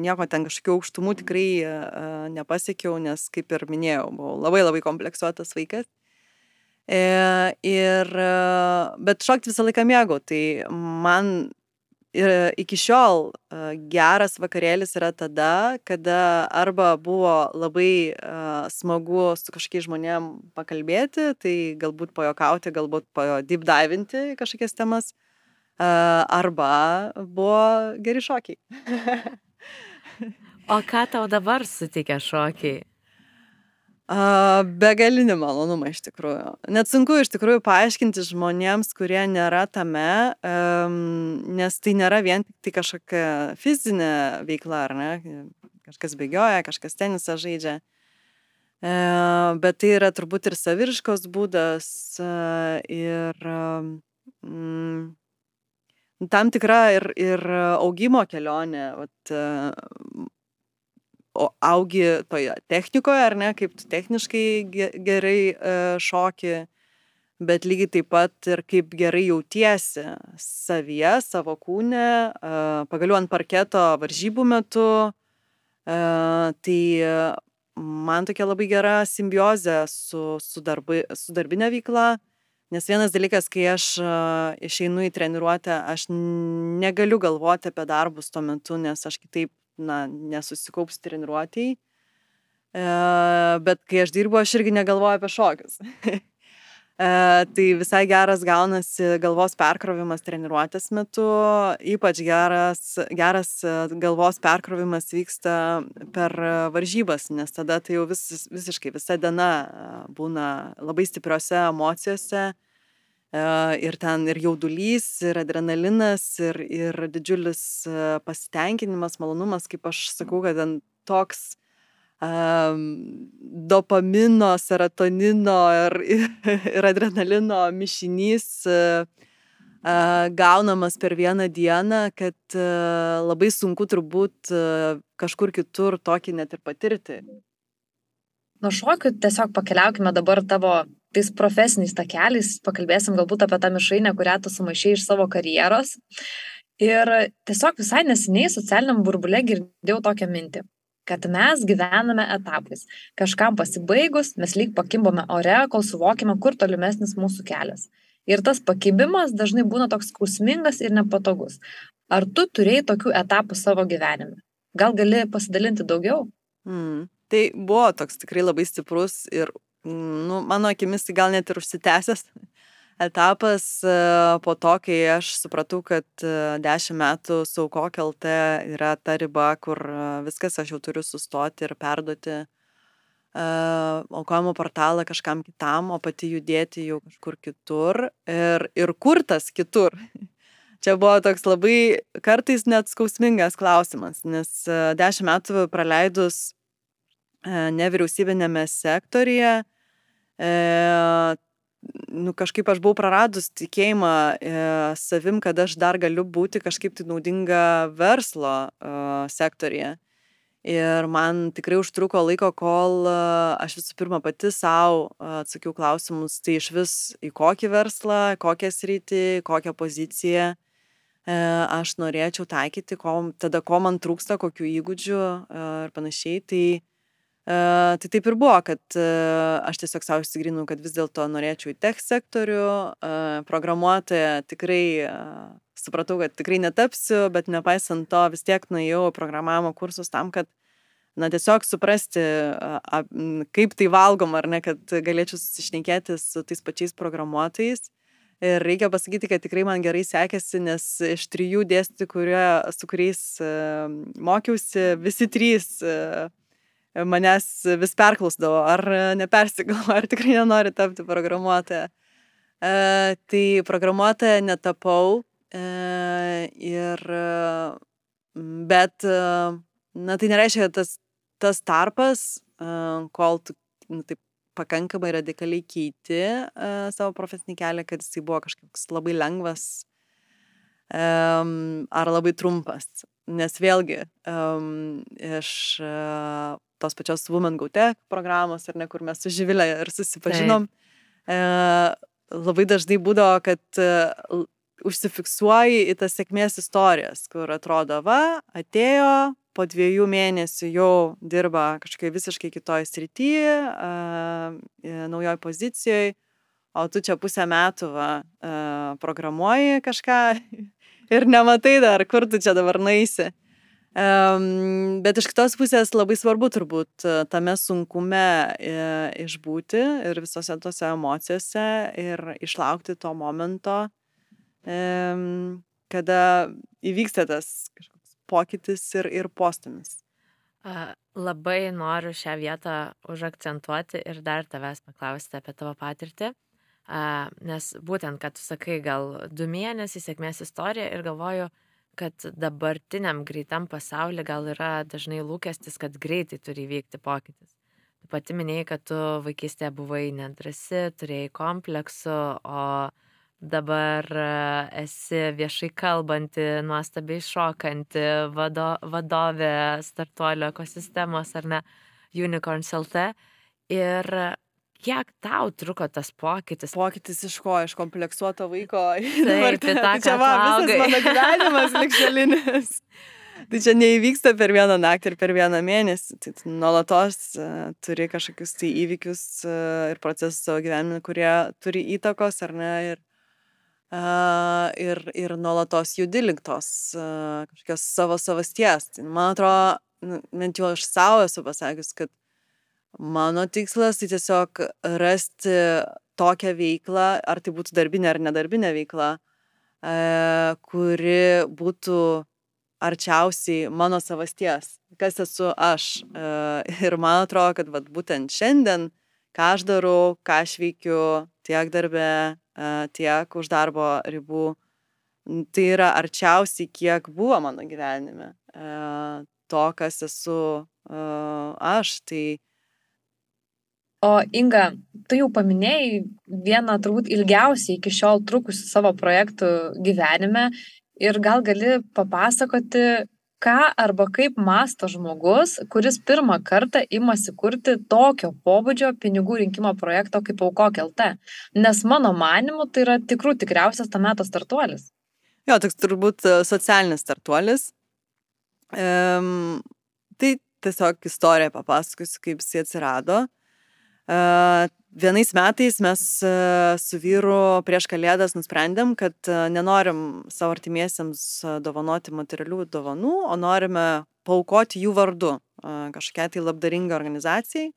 nieko ten kažkokių aukštumų tikrai nepasiekiau, nes kaip ir minėjau, buvau labai labai kompleksuotas vaikas. Ir, bet šokti visą laiką mėgau, tai man ir iki šiol geras vakarėlis yra tada, kada arba buvo labai uh, smagu su kažkokiais žmonėm pakalbėti, tai galbūt pajokauti, galbūt deepdivinti kažkokias temas, arba buvo geri šokiai. o ką tau dabar suteikia šokiai? Begalinį malonumą iš tikrųjų. Net sunku iš tikrųjų paaiškinti žmonėms, kurie nėra tame, nes tai nėra vien tik tai kažkokia fizinė veikla, ar ne? Kažkas bėgioja, kažkas tenisą žaidžia. E, bet tai yra turbūt ir saviriškos būdas e, ir mm, tam tikra ir, ir augimo kelionė. Vat, e, o augi toje technikoje, ar ne, kaip tu techniškai gerai uh, šoki, bet lygiai taip pat ir kaip gerai jautiesi savyje, savo kūne, uh, pagaliau ant parketo varžybų metu. Uh, tai man tokia labai gera simbiozė su, su, darbai, su darbinė veikla. Nes vienas dalykas, kai aš išeinu į treniruotę, aš negaliu galvoti apie darbus tuo metu, nes aš kitaip na, nesusikaups treniruotėjai. E, bet kai aš dirbu, aš irgi negalvoju apie šokius. e, tai visai geras gaunasi galvos perkrovimas treniruotės metu, ypač geras, geras e, galvos perkrovimas vyksta per varžybas, nes tada tai jau vis, visiškai visa diena būna labai stipriose emocijose ir ten ir jaudulys, ir adrenalinas, ir, ir didžiulis pasitenkinimas, malonumas, kaip aš sakau, kad ten toks um, dopamino, serotonino ir, ir adrenalino mišinys uh, gaunamas per vieną dieną, kad uh, labai sunku turbūt uh, kažkur kitur tokį net ir patirti. Nuo šokių tiesiog pakeliaukime dabar tavo tais profesiniais takeliais, pakalbėsim galbūt apie tą mišrainę, kurią tu sumaišiai iš savo karjeros. Ir tiesiog visai neseniai socialiniam burbulė girdėjau tokią mintį, kad mes gyvename etapais. Kažkam pasibaigus, mes lyg pakimbome ore, kol suvokime, kur tolimesnis mūsų kelias. Ir tas pakibimas dažnai būna toks skausmingas ir nepatogus. Ar tu turėjai tokių etapų savo gyvenime? Gal gali pasidalinti daugiau? Mm. Tai buvo toks tikrai labai stiprus ir, nu, mano akimis, tai gal net ir užsitęsęs etapas e, po to, kai aš supratau, kad e, dešimt metų saukok LT yra ta riba, kur e, viskas aš jau turiu sustoti ir perduoti aukojimo portalą kažkam kitam, o pati judėti jau kažkur kitur ir, ir kur tas kitur. Čia buvo toks labai kartais net skausmingas klausimas, nes dešimt metų praleidus nevyriausybinėme sektorija, e, nu, kažkaip aš buvau praradus tikėjimą e, savim, kad aš dar galiu būti kažkaip tai naudinga verslo e, sektorija. Ir man tikrai užtruko laiko, kol e, aš visų pirma pati savo e, atsakiau klausimus, tai iš vis į kokį verslą, kokią sritį, kokią poziciją e, aš norėčiau taikyti, ko, tada ko man trūksta, kokių įgūdžių ir panašiai. Tai tai taip ir buvo, kad aš tiesiog savo įsigrinau, kad vis dėlto norėčiau į tech sektorių, programuotoją tikrai supratau, kad tikrai netapsiu, bet nepaisant to vis tiek nuėjau programavimo kursus tam, kad na, tiesiog suprasti, kaip tai valgom, ar ne, kad galėčiau susišnekėti su tais pačiais programuotojais. Ir reikia pasakyti, kad tikrai man gerai sekėsi, nes iš trijų dėstytojų, su kuriais mokiausi, visi trys uh, manęs vis perklausdavo, ar nepersigalvo, ar tikrai nenori tapti programuotoja. E, tai programuotoja netapau e, ir, bet, na tai nereiškia, kad tas, tas tarpas, e, kol tu nu, taip pakankamai radikaliai keiti e, savo profesinį kelią, kad jisai buvo kažkoks labai lengvas um, ar labai trumpas. Nes vėlgi, um, iš uh, tos pačios Women Go Tech programos, ar ne, kur mes su Živilė ir susipažinom, e, labai dažnai būdavo, kad e, užsifiksuoji į tas sėkmės istorijas, kur atrodo, va, atėjo, po dviejų mėnesių jau dirba kažkokiai visiškai kitoj srityje, naujoj pozicijoje, o tu čia pusę metų va, a, programuoji kažką ir nematai dar, kur tu čia dabar naisi. Bet iš kitos pusės labai svarbu turbūt e, tame sunkume e, išbūti ir visose tose emocijose ir išlaukti to momento, kada įvyksta tas kažkoks pokytis ir, ir postumis. Labai noriu šią vietą užakcentuoti ir dar tavęs paklausti apie tavo patirtį. Nes būtent, kad tu sakai, gal du mėnesiai sėkmės istorija ir galvoju, kad dabartiniam greitam pasauly gal yra dažnai lūkestis, kad greitai turi įvykti pokytis. Tu pati minėjai, kad tu vaikystėje buvai nedrasi, turėjai kompleksų, o dabar e, esi viešai kalbanti, nuostabiai šokanti vado, vadovė startuolio ekosistemos ar ne, Unicorns LT. Ir kiek tau truko tas pokytis? Pokytis iš ko? Iš kompleksuoto vaiko. Taip, tai ta, čia va, visas mano gyvenimas likščialinis. Tai čia neįvyksta per vieną naktį ir per vieną mėnesį. Tai nuolatos uh, turi kažkokius tai įvykius uh, ir procesus savo gyvenime, kurie turi įtakos ar ne. Ir, uh, ir, ir nuolatos judi link tos uh, kažkokios savo savasties. Tai, man atrodo, nu, bent jau aš savo esu pasakius, kad Mano tikslas tai tiesiog rasti tokią veiklą, ar tai būtų darbinė ar nedarbinė veikla, e, kuri būtų arčiausiai mano savasties, kas esu aš. E, ir man atrodo, kad vat, būtent šiandien, ką aš darau, ką aš veikiu tiek darbe, e, tiek už darbo ribų, tai yra arčiausiai, kiek buvo mano gyvenime. To, kas esu aš. Tai O Inga, tu jau paminėjai vieną turbūt ilgiausiai iki šiol trukusių savo projektų gyvenime ir gal gali papasakoti, ką arba kaip masto žmogus, kuris pirmą kartą imasi kurti tokio pobūdžio pinigų rinkimo projekto kaip Aukok LT. Nes mano manimu tai yra tikrų tikriausias to meto startuolis. Jo, toks turbūt e, socialinis startuolis. Um, tai tiesiog istoriją papasakosiu, kaip jis atsirado. Uh, vienais metais mes uh, su vyru prieš kalėdas nusprendėm, kad uh, nenorim savo artimiesiems dovanoti materialių dovanų, o norime paukoti jų vardu kažkokiai tai labdaringai organizacijai.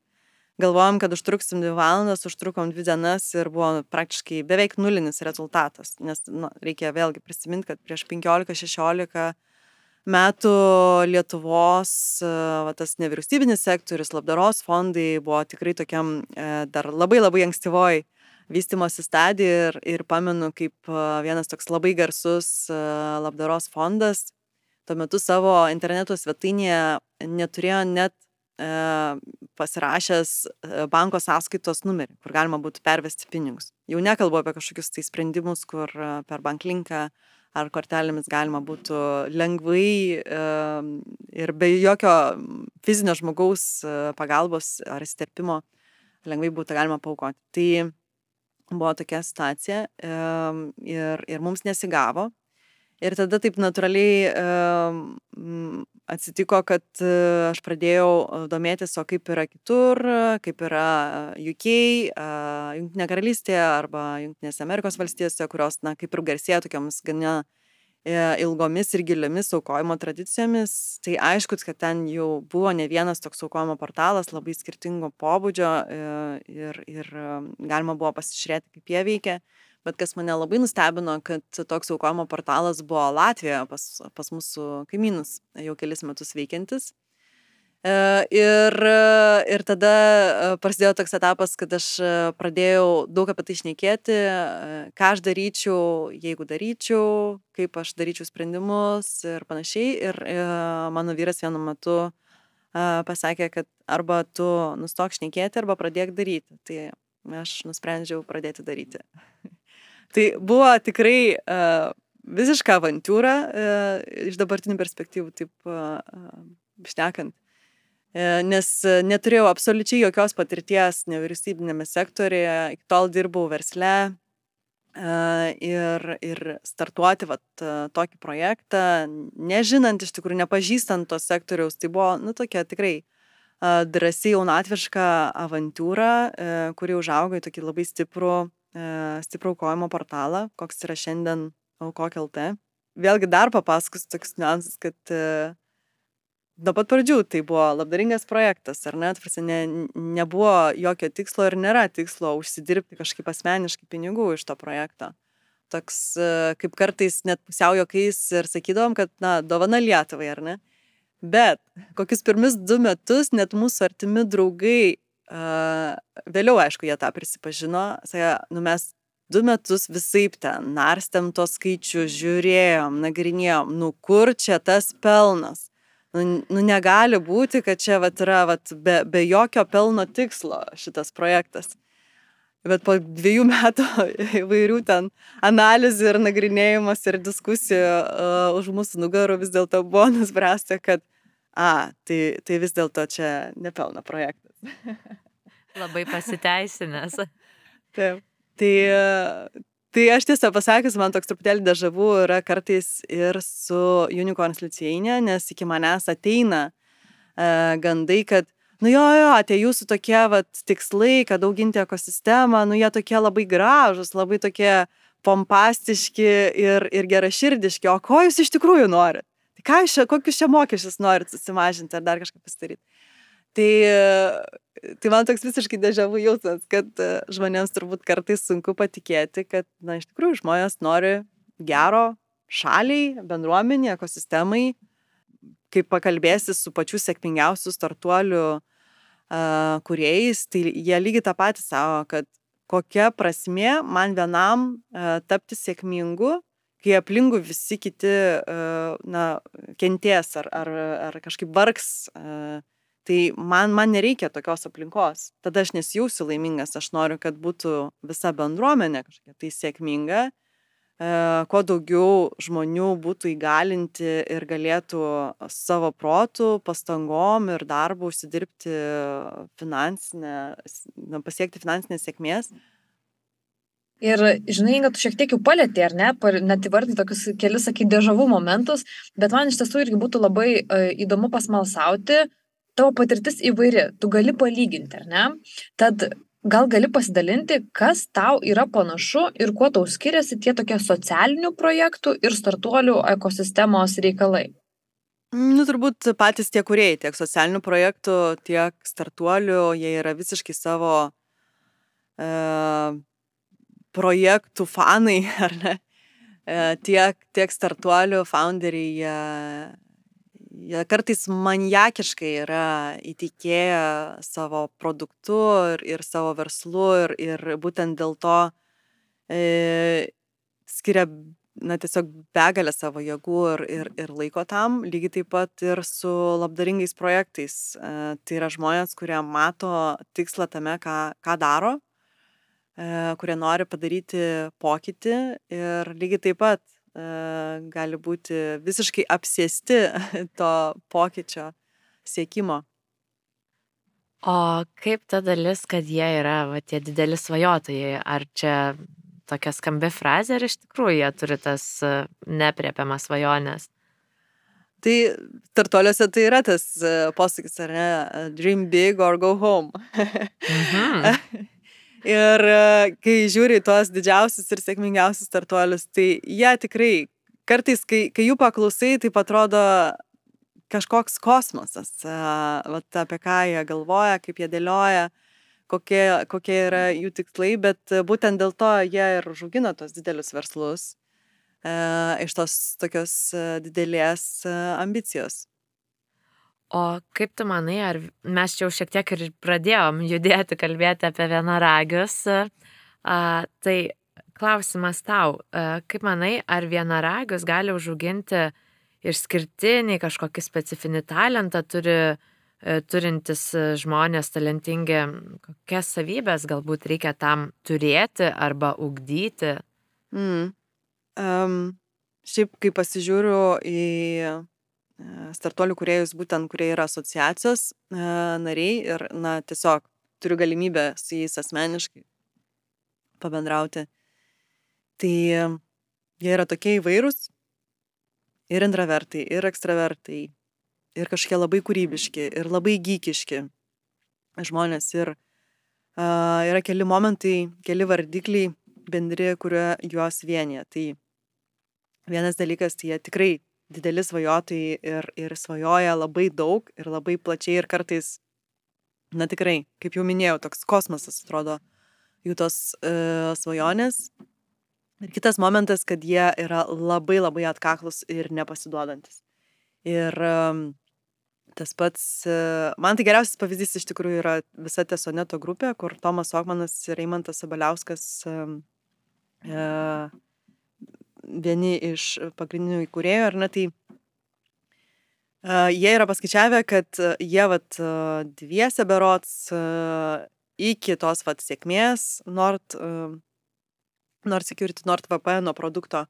Galvojom, kad užtruksim dvi valandas, užtrukom dvi dienas ir buvo praktiškai beveik nulinis rezultatas, nes nu, reikia vėlgi prisiminti, kad prieš 15-16 metų Lietuvos va, tas nevyriausybinis sektorius, labdaros fondai buvo tikrai tokiam e, dar labai labai ankstyvoj vystimosi stadijai ir, ir pamenu, kaip vienas toks labai garsus e, labdaros fondas tuo metu savo interneto svetainėje neturėjo net e, pasirašęs banko sąskaitos numerį, kur galima būtų pervesti pinigus. Jau nekalbu apie kažkokius tai sprendimus, kur per banklinką ar kortelėmis galima būtų lengvai ir be jokio fizinio žmogaus e, pagalbos ar įsterpimo lengvai būtų galima paukoti. Tai buvo tokia situacija ir, ir mums nesigavo. Ir tada taip natūraliai atsitiko, kad e, aš pradėjau e, domėtis, o kaip yra kitur, kaip yra UK, Junktinė karalystė arba Junktinėse Amerikos valstijose, kurios, na, kaip ir garsėja tokiamis gana e, ilgomis ir giliomis aukojimo tradicijomis. Tai aišku, kad ten jau buvo ne vienas toks aukojimo portalas, labai skirtingo pobūdžio ir, ir galima buvo pasižiūrėti, kaip jie veikia. Bet kas mane labai nustebino, kad toks aukojimo portalas buvo Latvijoje pas, pas mūsų kaimynus jau kelis metus veikiantis. E, ir, ir tada e, prasidėjo toks etapas, kad aš pradėjau daug apie tai išnekėti, e, ką aš daryčiau, jeigu daryčiau, kaip aš daryčiau sprendimus ir panašiai. Ir mano vyras vienu metu pasakė, kad arba tu nustok šnekėti, arba pradėk daryti. Tai aš nusprendžiau pradėti daryti. Tai buvo tikrai uh, visiška avantūra uh, iš dabartinių perspektyvų, taip uh, šnekant. Uh, nes neturėjau absoliučiai jokios patirties nevyriausybinėme sektorėje, iki tol dirbau versle ir, ir startuoti vat, tokį projektą, nežinant iš tikrųjų, nepažįstant to sektoriaus, tai buvo, nu, tokia tikrai drąsiai jaunatviška avantūra, kuri užaugo į tokį labai stiprų E, stiprų aukojimo portalą, koks yra šiandien aukok LT. Vėlgi dar papasakosiu tokius niuansus, kad e, nuo pat pradžių tai buvo labdaringas projektas, ar net, prasė, ne, nebuvo jokio tikslo ir nėra tikslo užsidirbti kažkaip asmeniškai pinigų iš to projekto. Toks e, kaip kartais net pusiau jokiais ir sakydom, kad, na, dovana Lietuvai, ar ne? Bet kokius pirmus du metus net mūsų artimi draugai vėliau, aišku, jie tą prisipažino, sakė, nu mes du metus visai ten narstėm tos skaičius, žiūrėjom, nagrinėjom, nu kur čia tas pelnas. Nu, nu negali būti, kad čia vat, yra vat, be, be jokio pelno tikslo šitas projektas. Bet po dviejų metų įvairių ten analizų ir nagrinėjimas ir diskusijų uh, už mūsų nugarų vis dėlto buvo nuspręsta, kad, a, tai, tai vis dėlto čia nepelno projektas. Labai pasiteisinęs. Taip. Tai, tai aš tiesą pasakius, man toks truputėlį dežavų yra kartais ir su Unicorns licėjinė, nes iki manęs ateina uh, gandai, kad nu jo, jo, tie jūsų tokie vat, tikslai, kad auginti ekosistemą, nu jie tokie labai gražus, labai tokie pompastiški ir, ir geraširdiški, o ko jūs iš tikrųjų norit? Tai ką jūs čia, kokius čia mokesčius norit susimažinti ar dar kažką pasidaryti? Tai, tai man toks visiškai dežavų jausmas, kad e, žmonėms turbūt kartais sunku patikėti, kad, na, iš tikrųjų žmonės nori gero šaliai, bendruomeniai, ekosistemai, kaip pakalbėsi su pačiu sėkmingiausiu startuoliu uh, kuriejais, tai jie lygiai tą patį savo, kad kokia prasme man vienam uh, tapti sėkmingu, kai aplinkų visi kiti, uh, na, kenties ar, ar, ar kažkaip vargs. Uh, Tai man, man nereikia tokios aplinkos. Tada aš nesijausiu laimingas, aš noriu, kad būtų visa bendruomenė kažkokia tai sėkminga, kuo daugiau žmonių būtų įgalinti ir galėtų savo protų, pastangom ir darbu užsidirbti finansinę, pasiekti finansinės sėkmės. Ir žinai, kad tu šiek tiek jau palėtė, ar ne, net įvardinti tokius kelius, sakai, dėžavų momentus, bet man iš tiesų irgi būtų labai uh, įdomu pasmalsauti, tavo patirtis įvairi, tu gali palyginti, ar ne? Tad gal gali pasidalinti, kas tau yra panašu ir kuo tau skiriasi tie tokie socialinių projektų ir startuolių ekosistemos reikalai? Nu, turbūt patys tie kuriejai, tiek socialinių projektų, tiek startuolių, jie yra visiškai savo uh, projektų fanai, ar ne? E, tiek, tiek startuolių founderiai, jie, jie kartais maniakiškai yra įtikėję savo produktu ir, ir savo verslu ir, ir būtent dėl to e, skiria na, tiesiog begalę savo jėgų ir, ir, ir laiko tam, lygiai taip pat ir su labdaringais projektais. E, tai yra žmonės, kurie mato tikslą tame, ką, ką daro kurie nori padaryti pokytį ir lygiai taip pat e, gali būti visiškai apsėsti to pokyčio siekimo. O kaip ta dalis, kad jie yra va, tie dideli svajotojai, ar čia tokia skambi frazė, ar iš tikrųjų jie turi tas e, nepriepiamas svajonės? Tai tartoliuose tai yra tas posakis, ar ne? Dream big or go home. mhm. Ir e, kai žiūri į tuos didžiausius ir sėkmingiausius startuolius, tai jie tikrai, kartais, kai, kai jų paklausai, tai atrodo kažkoks kosmosas, e, vat, apie ką jie galvoja, kaip jie dėlioja, kokie, kokie yra jų tikslai, bet būtent dėl to jie ir žugina tos didelius verslus e, iš tos tokios didelės ambicijos. O kaip tu manai, ar mes čia jau šiek tiek ir pradėjom judėti, kalbėti apie vienaragius, a, tai klausimas tau, a, kaip manai, ar vienaragius gali užauginti išskirtinį kažkokį specifinį talentą, turi, a, turintis žmonės talentingi, kokias savybės galbūt reikia tam turėti arba ugdyti? Mm. Um, šiaip, kai pasižiūriu į startuolių kuriejus, būtent kurie yra asociacijos e, nariai ir, na, tiesiog turiu galimybę su jais asmeniškai pabendrauti. Tai jie yra tokie įvairūs ir intravertai, ir ekstravertai, ir kažkokie labai kūrybiški, ir labai gykiški žmonės. Ir uh, yra keli momentai, keli vardikliai bendri, kurie juos vienyje. Tai vienas dalykas, tai jie tikrai dideli svajotojai ir, ir svajoja labai daug ir labai plačiai ir kartais, na tikrai, kaip jau minėjau, toks kosmosas atrodo jų tos uh, svajonės. Ir kitas momentas, kad jie yra labai labai atkaklus ir nepasiduodantis. Ir um, tas pats, uh, man tai geriausias pavyzdys iš tikrųjų yra visa Tesoneto grupė, kur Tomas Okmanas ir Eimantas Sabaliauskas um, uh, vieni iš pagrindinių įkūrėjų, ar ne, tai uh, jie yra paskaičiavę, kad jie vat dviese berots uh, iki tos vat sėkmės Nord, uh, Nord Security, Nord VPN produkto,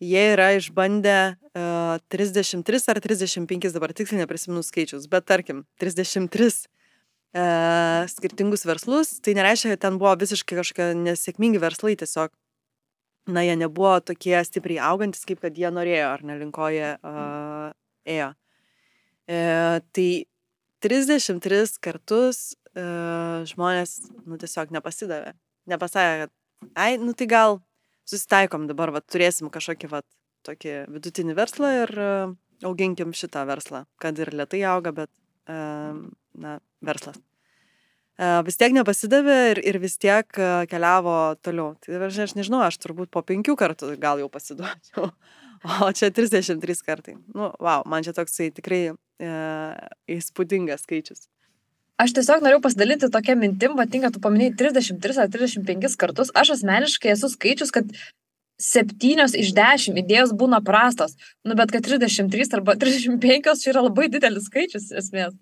jie yra išbandę uh, 33 ar 35, dabar tiksliai neprisimenu skaičius, bet tarkim, 33 uh, skirtingus verslus, tai nereiškia, kad ten buvo visiškai kažkokie nesėkmingi verslai, tiesiog na, jie nebuvo tokie stipriai augantis, kaip kad jie norėjo, ar nelinkoje uh, ėjo. E, tai 33 kartus uh, žmonės, nu, tiesiog nepasidavė. Nepasakė, kad, ai, nu, tai gal susitaikom dabar, va, turėsim kažkokį, va, tokį vidutinį verslą ir uh, auginkim šitą verslą, kad ir lietai auga, bet, uh, na, verslas vis tiek nepasidavė ir, ir vis tiek keliavo toliau. Tai aš, aš nežinau, aš turbūt po penkių kartų gal jau pasiduočiau. O čia 33 kartai. Nu, wow, man čia toksai tikrai e, įspūdingas skaičius. Aš tiesiog norėjau pasidalinti tokia mintim, vadinga, tu paminėjai 33 ar 35 kartus. Aš asmeniškai esu skaičius, kad septynios iš dešimt idėjos būna prastos. Nu, bet kad 33 arba 35 čia yra labai didelis skaičius esmės.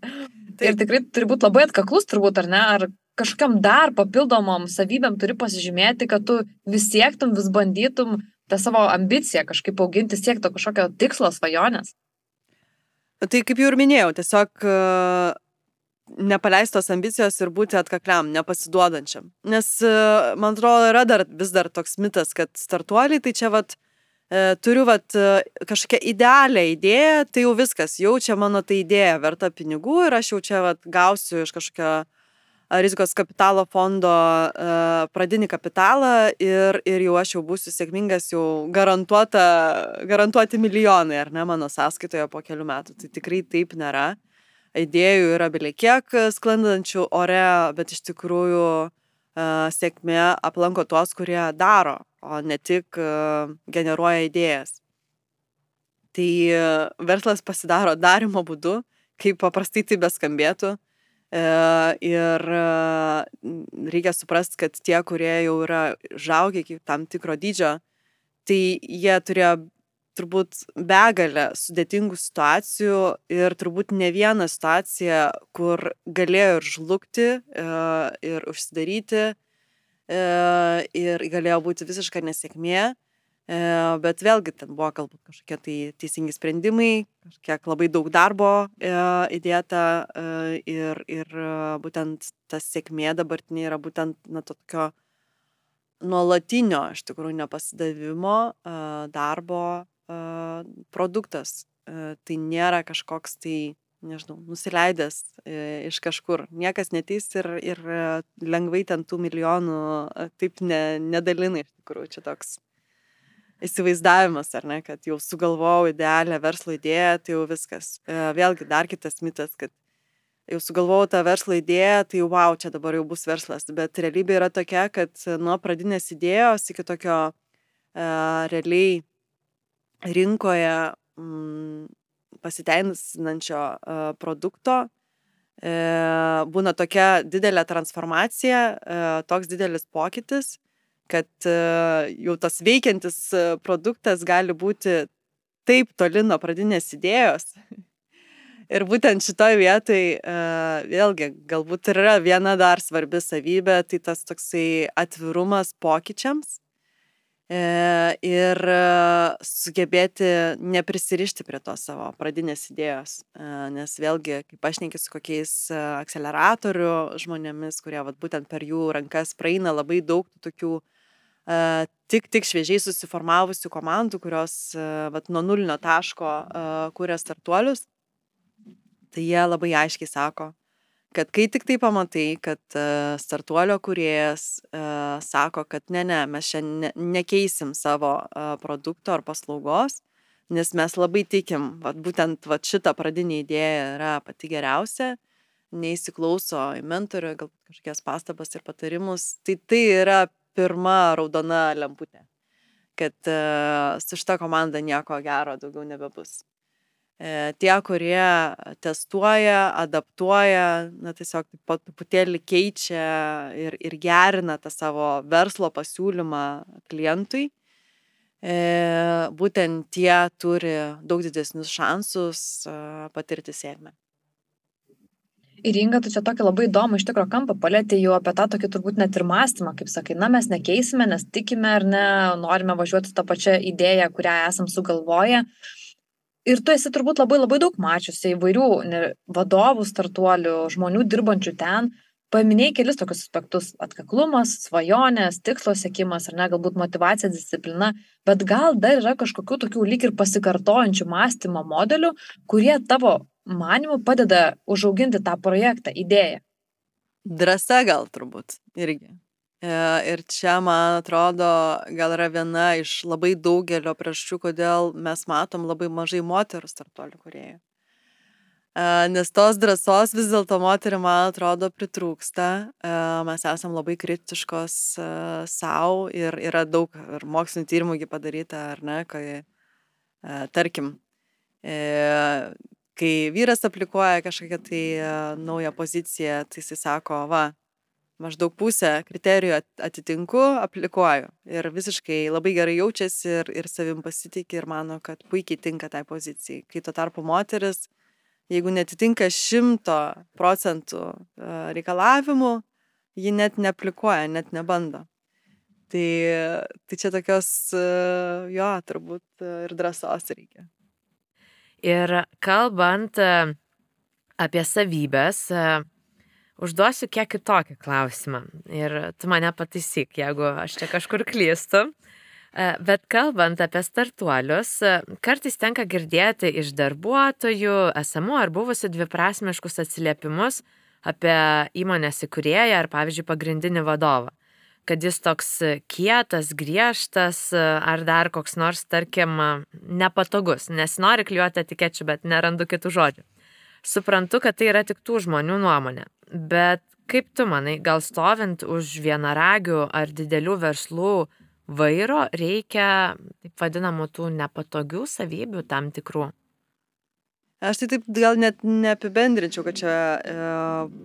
Taip. Ir tikrai turi būti labai atkaklus turbūt, ar ne? Ar kažkokiam dar papildomom savybėm turi pasižymėti, kad tu vis siektum, vis bandytum tą savo ambiciją kažkaip auginti, siekti to kažkokio tikslo svajonės? Tai kaip jau ir minėjau, tiesiog e, nepaleistos ambicijos ir būti atkakliam, nepasiduodančiam. Nes, e, man atrodo, yra dar vis dar toks mitas, kad startuoliai tai čia vat, turiu vat, kažkokią idealią idėją, tai jau viskas, jau čia mano ta idėja verta pinigų ir aš jau čia vat, gausiu iš kažkokio rizikos kapitalo fondo pradinį kapitalą ir, ir jau aš jau būsiu sėkmingas, jau garantuoti milijonai, ar ne, mano sąskaitoje po kelių metų. Tai tikrai taip nėra idėjų yra biliekiek sklandančių ore, bet iš tikrųjų sėkmė aplanko tuos, kurie daro, o ne tik generuoja idėjas. Tai verslas pasidaro darimo būdu, kaip paprastai tai beskambėtų. E, ir reikia suprasti, kad tie, kurie jau yra žaugiai iki tam tikro dydžio, tai jie turėjo turbūt begalę sudėtingų situacijų ir turbūt ne vieną situaciją, kur galėjo ir žlugti, e, ir užsidaryti, e, ir galėjo būti visiška nesėkmė, e, bet vėlgi ten buvo galbūt kažkokie tai teisingi sprendimai, kažkiek labai daug darbo įdėta ir, ir būtent tas sėkmė dabartinė yra būtent na, to tokio nuolatinio, iš tikrųjų, nepasidavimo darbo produktas. Tai nėra kažkoks tai, nežinau, nusileidęs e, iš kažkur. Niekas neteis ir, ir lengvai ten tų milijonų taip ne, nedalina iš tikrųjų. Čia toks įsivaizdavimas, ar ne, kad jau sugalvojau idealią verslo idėją, tai jau viskas. E, vėlgi dar kitas mitas, kad jau sugalvojau tą verslo idėją, tai wow, čia dabar jau bus verslas. Bet realybė yra tokia, kad nuo pradinės idėjos iki tokio uh, realiai rinkoje mm, pasiteisinančio uh, produkto e, būna tokia didelė transformacija, e, toks didelis pokytis, kad e, jau tas veikiantis produktas gali būti taip toli nuo pradinės idėjos. Ir būtent šitoje vietoje, vėlgi, galbūt yra viena dar svarbi savybė, tai tas toksai atvirumas pokyčiams E, ir e, sugebėti neprisirišti prie tos savo pradinės idėjos. E, nes vėlgi, kaip aš nekiu su kokiais akceleratorių žmonėmis, kurie vat, būtent per jų rankas praeina labai daug tokių tik, tik šviežiai susiformavusių komandų, kurios vat, nuo nulinio taško kūrė startuolius, tai jie labai aiškiai sako, kad kai tik tai pamatai, kad uh, startuolio kuriejas uh, sako, kad ne, ne, mes šiandien ne, nekeisim savo uh, produkto ar paslaugos, nes mes labai tikim, vat, būtent vat, šita pradinė idėja yra pati geriausia, neįsiklauso į mentorių, galbūt kažkokias pastabas ir patarimus, tai tai yra pirma raudona lemputė, kad uh, su šita komanda nieko gero daugiau nebebus. E, tie, kurie testuoja, adaptuoja, na tiesiog po truputėlį keičia ir, ir gerina tą savo verslo pasiūlymą klientui, e, būtent tie turi daug didesnius šansus e, patirti sėkmę. Ir Inga, tu čia tokį labai įdomų iš tikrųjų kampą palėtė jau apie tą tokį turbūt net ir mąstymą, kaip sakai, na mes nekeisime, nes tikime ar ne, norime važiuoti tą pačią idėją, kurią esam sugalvoję. Uh, ir tu esi turbūt labai labai daug mačiusi įvairių ne, vadovų, startuolių, žmonių dirbančių ten. Paminėjai kelis tokius aspektus - atkaklumas, svajonės, tikslo sėkimas, ar ne, galbūt motivacija, disciplina, bet gal dar yra kažkokių tokių lyg ir pasikartojančių mąstymo modelių, kurie tavo manimu padeda užauginti tą projektą, idėją. Drąsa gal turbūt irgi. E, ir čia, man atrodo, gal yra viena iš labai daugelio priežasčių, kodėl mes matom labai mažai moterų startuolių kuriejų. E, nes tos drąsos vis dėlto moterį, man atrodo, pritrūksta. E, mes esam labai kritiškos savo ir yra daug ir mokslinio tyrimų padaryta, ar ne, kai, tarkim, kai vyras aplikuoja kažkokią tai naują poziciją, tai jisai sako, va, maždaug pusę kriterijų atitinku, aplikuoju. Ir visiškai labai gerai jaučiasi ir, ir savim pasitikė ir mano, kad puikiai tinka tai pozicijai. Kai tuo tarpu moteris, jeigu netitinka šimto procentų reikalavimų, ji net neaplikuoja, net nebando. Tai, tai čia tokios, jo, turbūt ir drąsos reikia. Ir kalbant apie savybės, užduosiu kiek kitokį klausimą. Ir tu mane pataisyk, jeigu aš čia kažkur klystu. Bet kalbant apie startuolius, kartais tenka girdėti iš darbuotojų, esamų ar buvusių dviprasmiškus atsiliepimus apie įmonės įkurėją ar, pavyzdžiui, pagrindinį vadovą. Kad jis toks kietas, griežtas ar dar koks nors, tarkim, nepatogus. Nesinori klijuoti etikečių, bet nerandu kitų žodžių. Suprantu, kad tai yra tik tų žmonių nuomonė. Bet kaip tu manai, gal stovint už vienaragių ar didelių verslų vairo reikia, taip vadinamų, tų nepatogių savybių tam tikrų. Aš tai taip gal net neapibendrinčiau, kad čia e,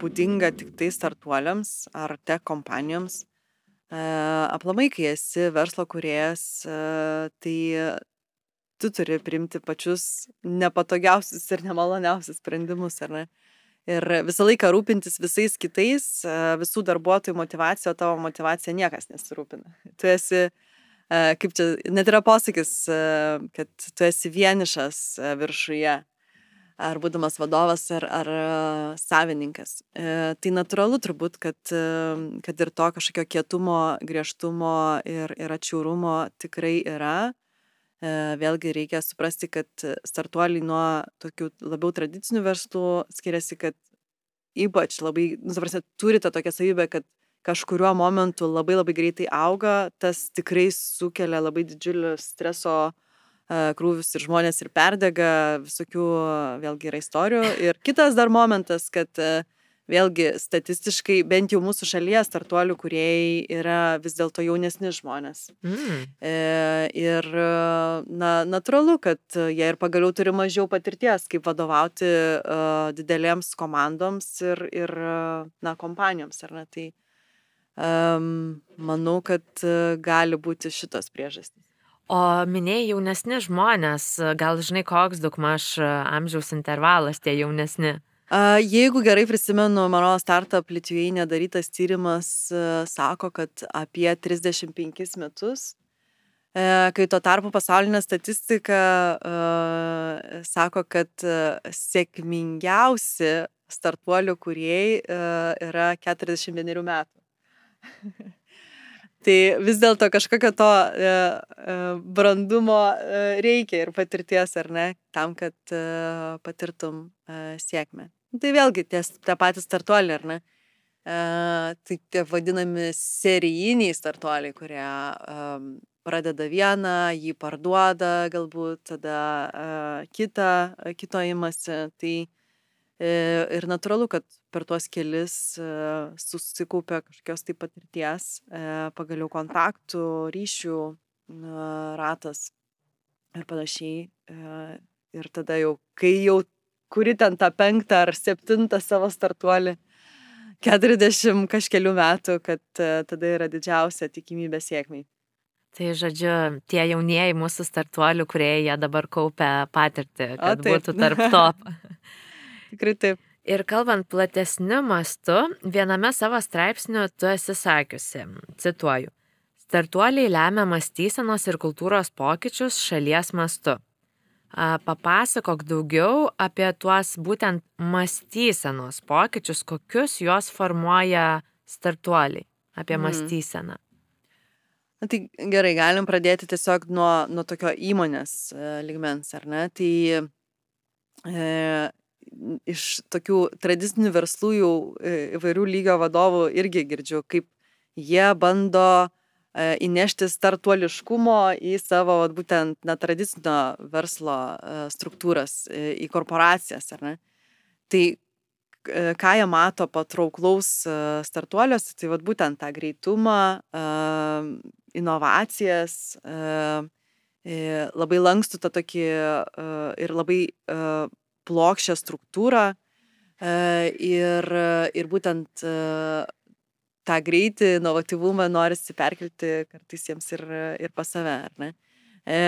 būdinga tik tai startuoliams ar tech kompanijoms. E, aplamai, kai esi verslo kuriejas, e, tai tu turi priimti pačius nepatogiausius ir nemaloniausius sprendimus, ar ne? Ir visą laiką rūpintis visais kitais, visų darbuotojų motivacija, o tavo motivacija niekas nesirūpina. Tu esi kaip čia, net yra posakis, kad tu esi vienišas viršuje, ar būdamas vadovas, ar, ar savininkas. Tai natūralu turbūt, kad, kad ir to kažkokio kietumo, griežtumo ir, ir atšiaurumo tikrai yra. Vėlgi reikia suprasti, kad startuoliai nuo tokių labiau tradicinių verslų skiriasi, kad ypač labai, nu, suprasti, turi tą tokią savybę, kad kažkuriuo momentu labai labai greitai auga, tas tikrai sukelia labai didžiulį streso e, krūvius ir žmonės ir perdega, visokių vėlgi yra istorijų. Ir kitas dar momentas, kad e, vėlgi statistiškai bent jau mūsų šalyje startuolių kuriejai yra vis dėlto jaunesni žmonės. Mm. E, ir na, natūralu, kad jie ir pagaliau turi mažiau patirties, kaip vadovauti uh, didelėms komandoms ir, ir na, kompanijoms. Ne? Tai, um, manau, kad e, gali būti šitos priežastys. O minėjai jaunesni žmonės, gal žinai, koks daugmaž e, amžiaus intervalas tie jaunesni? Jeigu gerai prisimenu, mano startup Lietuviai darytas tyrimas sako, kad apie 35 metus, kai tuo tarpu pasaulinė statistika sako, kad sėkmingiausi startuolių kuriejai yra 41 metų. Tai vis dėlto kažkokio to e, e, brandumo e, reikia ir patirties, ar ne, tam, kad e, patirtum e, sėkmę. Tai vėlgi ties tą patį startuolį, ar ne? E, tai tie vadinami serijiniai startuoliai, kurie e, pradeda vieną, jį parduoda galbūt, tada e, kitą, kito imasi. Tai E, ir natūralu, kad per tuos kelis e, susikaupia kažkokios tai patirties, e, pagaliau kontaktų, ryšių ratas ir panašiai. Ir tada jau, kai jau kuri ten tą penktą ar septintą savo startuolį, 40 kažkelių metų, kad tada yra didžiausia tikimybė sėkmiai. Tai žodžiu, tie jaunieji mūsų startuolių, kurie jie dabar kaupia patirtį, kad o, būtų tarp top. Tikrai taip. Ir kalbant platesniu mastu, viename savo straipsniu tu esi sakiusi, cituoju, startuoliai lemia mąstysenos ir kultūros pokyčius šalies mastu. Papasakok daugiau apie tuos būtent mąstysenos pokyčius, kokius juos formuoja startuoliai, apie mm. mąstyseną. Na, tai gerai, galim pradėti tiesiog nuo, nuo tokio įmonės e, ligmens, ar ne? Tai e, iš tokių tradicinių verslų jau e, įvairių lygio vadovų irgi girdžiu, kaip jie bando e, įnešti startuoliškumo į savo būtent netradicinio verslo e, struktūras, į korporacijas? Tai ką jie mato patrauklaus startuoliuose, tai vat, būtent tą greitumą, inovacijas, labai lankstų tą tokį ir labai plokščią struktūrą e, ir, ir būtent e, tą greitį, inovatyvumą norisi perkelti kartais jiems ir, ir pas save, ar ne? E,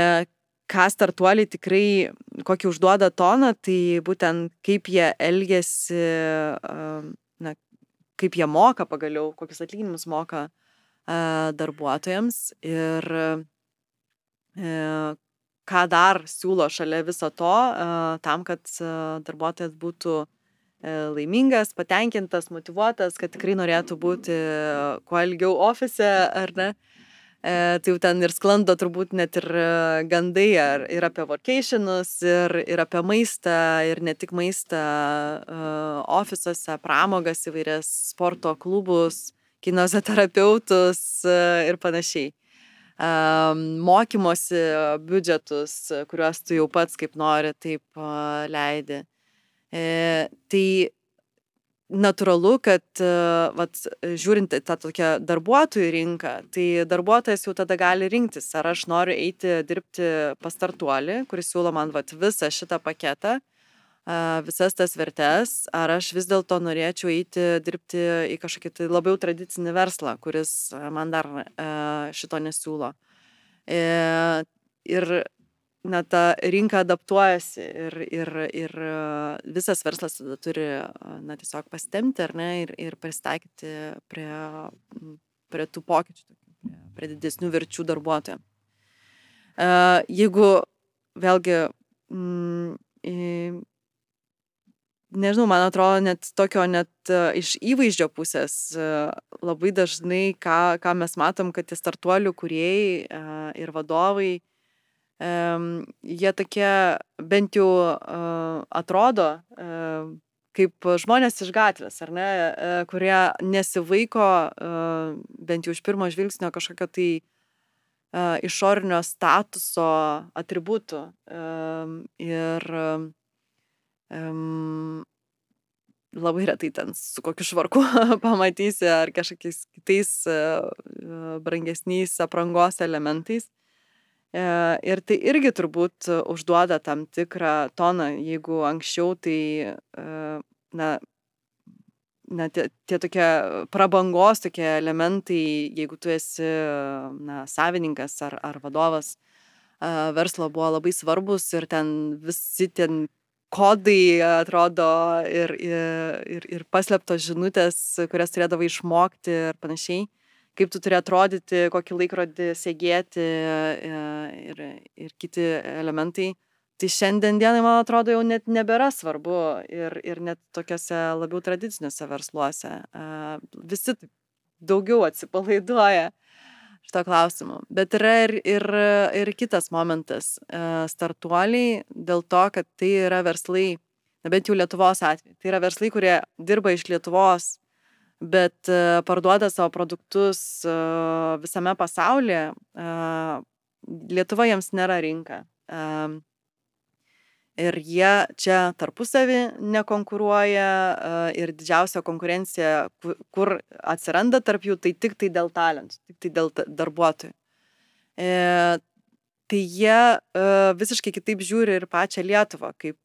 ką startuoliai tikrai, kokį užduoda toną, tai būtent kaip jie elgesi, na, kaip jie moka pagaliau, kokius atlyginimus moka darbuotojams ir ką dar siūlo šalia viso to, tam, kad darbuotojas būtų laimingas, patenkintas, motivuotas, kad tikrai norėtų būti kuo ilgiau ofise, ar ne. E, tai jau ten ir sklando turbūt net ir gandai ar, ir apie vacationus, ir, ir apie maistą, ir ne tik maistą ofisuose, pramogas įvairias, sporto klubus, kinoterapeutus uh, ir panašiai mokymosi biudžetus, kuriuos tu jau pats kaip nori, taip leidi. E, tai natūralu, kad, vat, žiūrint tą tokią darbuotojų rinką, tai darbuotojas jau tada gali rinktis, ar aš noriu eiti dirbti pas startuolį, kuris siūlo man vat, visą šitą paketą, visas tas vertes, ar aš vis dėlto norėčiau eiti dirbti į kažkokį tai labiau tradicinį verslą, kuris man dar šito nesiūlo. E, ir na, ta rinka adaptuojasi ir, ir, ir visas verslas tada turi na, tiesiog pastemti ar ne ir, ir pristaikyti prie, prie tų pokyčių, prie, didesnių verčių darbuotojų. Jeigu vėlgi nežinau, man atrodo, net tokio, net uh, iš įvaizdžio pusės uh, labai dažnai, ką, ką mes matom, kad tie startuolių kuriejai uh, ir vadovai, jie tokie bent jau atrodo kaip žmonės iš gatvės, ar ne, kurie nesivaiko bent jau iš pirmo žvilgsnio kažkokio tai išorinio statuso atributų. Ir um, labai retai ten su kokiu švarku pamatysi ar kažkokiais kitais uh, brangesniais aprangos elementais. Uh, ir tai irgi turbūt užduoda tam tikrą toną, jeigu anksčiau tai, na, na tie, tie tokie prabangos tokie elementai, jeigu tu esi, na, savininkas ar, ar vadovas verslo buvo labai svarbus ir ten visi ten kodai atrodo ir, ir, ir paslėptos žinutės, kurias turėdavai išmokti ir panašiai, kaip tu turi atrodyti, kokį laikrodį sėgėti e, ir, ir kiti elementai. Tai šiandien dienai, man atrodo, jau net nebėra svarbu ir, ir net tokiuose labiau tradiciniuose versluose. Visi daugiau atsipalaiduoja šito klausimu. Bet yra ir, ir, ir kitas momentas. E, startuoliai dėl to, kad tai yra verslai, na bent jau Lietuvos atveju, tai yra verslai, kurie dirba iš Lietuvos, bet e, parduoda savo produktus e, visame pasaulyje, Lietuva jiems nėra rinka ir jie čia tarpusavį nekonkuruoja ir didžiausia konkurencija, kur atsiranda tarp jų, tai tik tai dėl talentų, tik tai dėl darbuotojų. E, tai jie e, visiškai kitaip žiūri ir pačią Lietuvą kaip,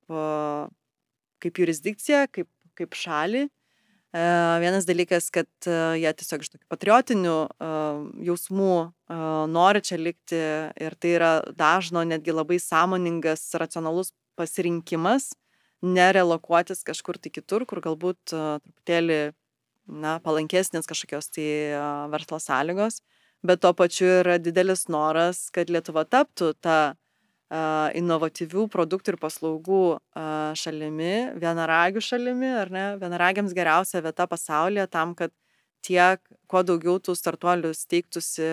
kaip jurisdikciją, kaip, kaip šalį. E, vienas dalykas, kad jie tiesiog iš tokių patriotinių jausmų nori čia likti ir tai yra dažno, netgi labai sąmoningas, racionalus pasirinkimas nerelokuotis kažkur tai kitur, kur galbūt truputėlį na, palankesnės kažkokios tai verslo sąlygos, bet tuo pačiu yra didelis noras, kad Lietuva taptų tą inovatyvių produktų ir paslaugų šalimi, vienaragių šalimi, ar ne, vienaragiams geriausia vieta pasaulyje tam, kad tiek, kuo daugiau tų startuolių steigtųsi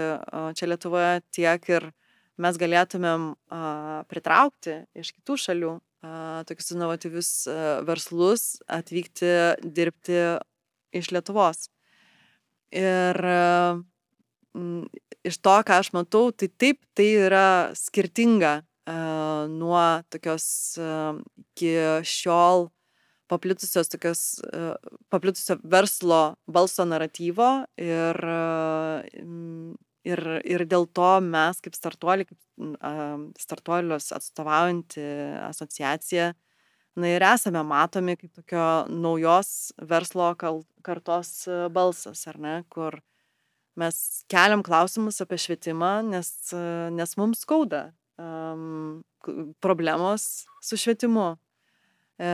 čia Lietuvoje, tiek ir uh, mes galėtumėm a, pritraukti iš kitų šalių a, tokius inovatyvius a, verslus atvykti dirbti iš Lietuvos. Ir a, m, iš to, ką aš matau, tai taip, tai yra skirtinga a, nuo tokios a, iki šiol paplitusios tokios, paplitusio verslo balso naratyvo ir Ir, ir dėl to mes kaip startuoliai, kaip startuolius atstovaujanti asociacija, na ir esame matomi kaip tokio naujos verslo kartos balsas, ar ne, kur mes keliam klausimus apie švietimą, nes, nes mums skauda um, problemos su švietimu. E,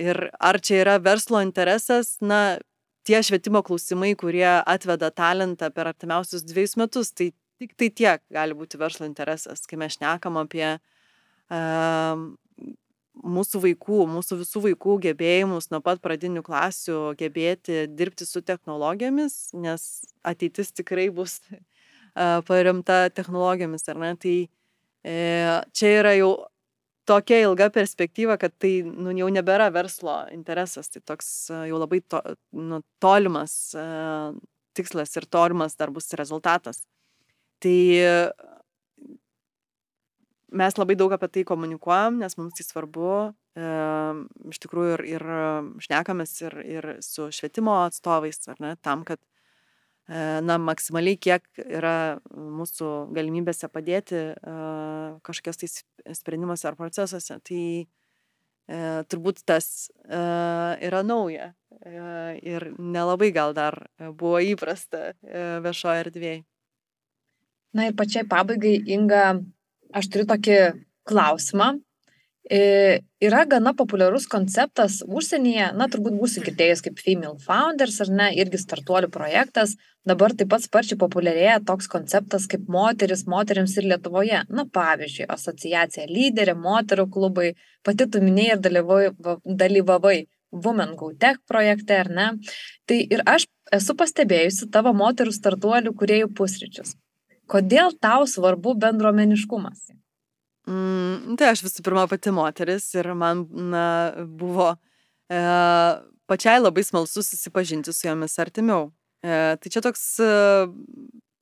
ir ar čia yra verslo interesas, na, tie švietimo klausimai, kurie atveda talentą per artimiausius dviejus metus, tai tik tai tiek gali būti verslo interesas, kai mes šnekam apie uh, mūsų vaikų, mūsų visų vaikų gebėjimus nuo pat pradinių klasių gebėti dirbti su technologijomis, nes ateitis tikrai bus uh, paremta technologijomis, ar ne? Tai uh, čia yra jau tokia ilga perspektyva, kad tai nu, jau nebėra verslo interesas, tai toks jau labai to, nu, tolimas uh, tikslas ir tolimas dar bus rezultatas. Tai mes labai daug apie tai komunikuojam, nes mums tai svarbu. E, iš tikrųjų ir, ir šnekamės ir, ir su švietimo atstovais, ar ne, tam, kad na, maksimaliai kiek yra mūsų galimybėse padėti kažkokios tai sprendimuose ar procesuose. Tai e, turbūt tas e, yra nauja e, ir nelabai gal dar buvo įprasta viešoje erdvėje. Na ir pačiai pabaigai, Inga, aš turiu tokį klausimą. Yra gana populiarus konceptas užsienyje, na turbūt būsi girdėjęs kaip Female Founders ar ne, irgi startuolių projektas, dabar taip pat sparčiai populiarėja toks konceptas kaip moteris moteriams ir Lietuvoje. Na pavyzdžiui, asociacija lyderė, moterų klubai, pati tu minėjai ir dalyvavai, dalyvavai Women Go Tech projekte, ar ne? Tai ir aš esu pastebėjusi tavo moterų startuolių kuriejų pusryčius. Kodėl tau svarbu bendruomeniškumas? Mm, tai aš visų pirma pati moteris ir man na, buvo e, pačiai labai smalsu susipažinti su jomis artimiau. E, tai čia toks e,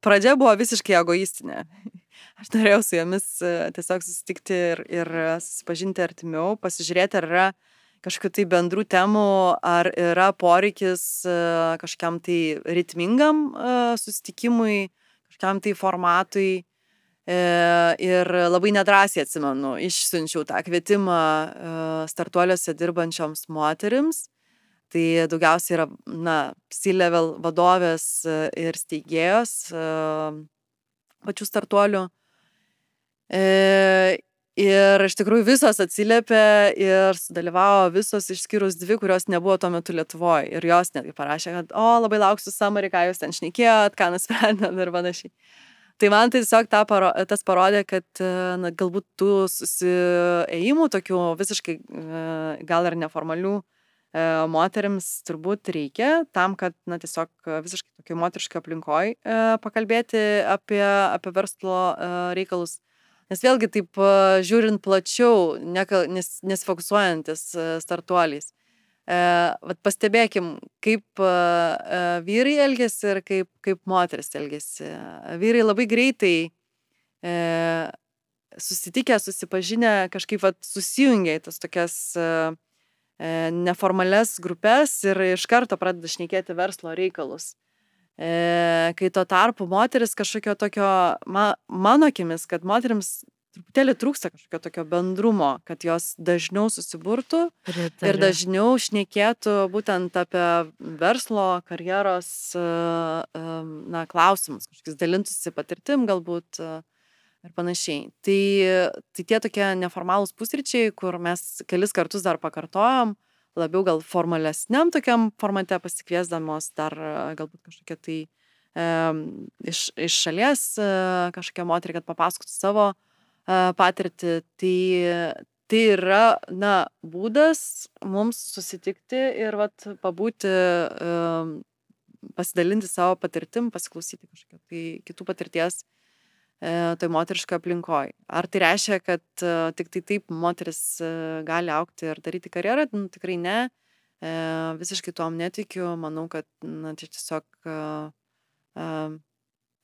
pradžia buvo visiškai egoistinė. Aš norėjau su jomis e, tiesiog susitikti ir, ir susipažinti artimiau, pasižiūrėti, ar yra kažkokių tai bendrų temų, ar yra poreikis e, kažkam tai ritmingam e, susitikimui, kažkam tai formatui. Ir labai nedrasiai atsimenu, išsiunčiau tą kvietimą startuoliuose dirbančioms moterims Tai daugiausiai yra, na, C-level vadovės e, ir steigėjos e, pačių startuolių. E, ir iš tikrųjų visos atsiliepė ir sudalyvavo visos išskyrus dvi, kurios nebuvo tuo metu Lietuvoje. Ir jos netgi parašė, kad, o, labai lauksiu summary, ką jūs ten šnekėjot, ką nusprendėt ir panašiai. Tai man tai tiesiog ta paro, tas parodė, kad na, galbūt tų susiejimų, tokių visiškai gal ir neformalių, E, moteriams turbūt reikia tam, kad, na, tiesiog visiškai tokiai moteriškai aplinkoje pakalbėti apie, apie verslo e, reikalus. Nes vėlgi taip e, žiūrint plačiau, nes, nesifokusuojantis startuoliais. Vat pastebėkim, kaip vyrai elgesi ir kaip, kaip moteris elgesi. Vyrai labai greitai susitikę, susipažinę, kažkaip vat, susijungia į tas tokias E, neformales grupės ir iš karto pradeda šnekėti verslo reikalus. E, kai tuo tarpu moteris kažkokio tokio, ma, mano akimis, kad moteriams truputėlį trūksta kažkokio tokio bendrumo, kad jos dažniau susiburtų Pritariu. ir dažniau šnekėtų būtent apie verslo, karjeros e, na, klausimus, kažkokius dalintųsi patirtim galbūt ir panašiai. Tai, tai tie tokie neformalūs pusryčiai, kur mes kelis kartus dar pakartojom, labiau gal formalesniam tokiam formate pasikviesdamos dar galbūt kažkokia tai e, iš, iš šalies e, kažkokia moterį, kad papasakotų savo e, patirtį. Tai, tai yra, na, būdas mums susitikti ir vat, pabūti, pasidalinti savo patirtim, pasiklausyti kažkokio tai kitų patirties E, toj moteriškoje aplinkoje. Ar tai reiškia, kad e, tik tai taip moteris e, gali aukti ir daryti karjerą? Nu, tikrai ne. Visiškai tuom netikiu. Manau, kad na, čia tiesiog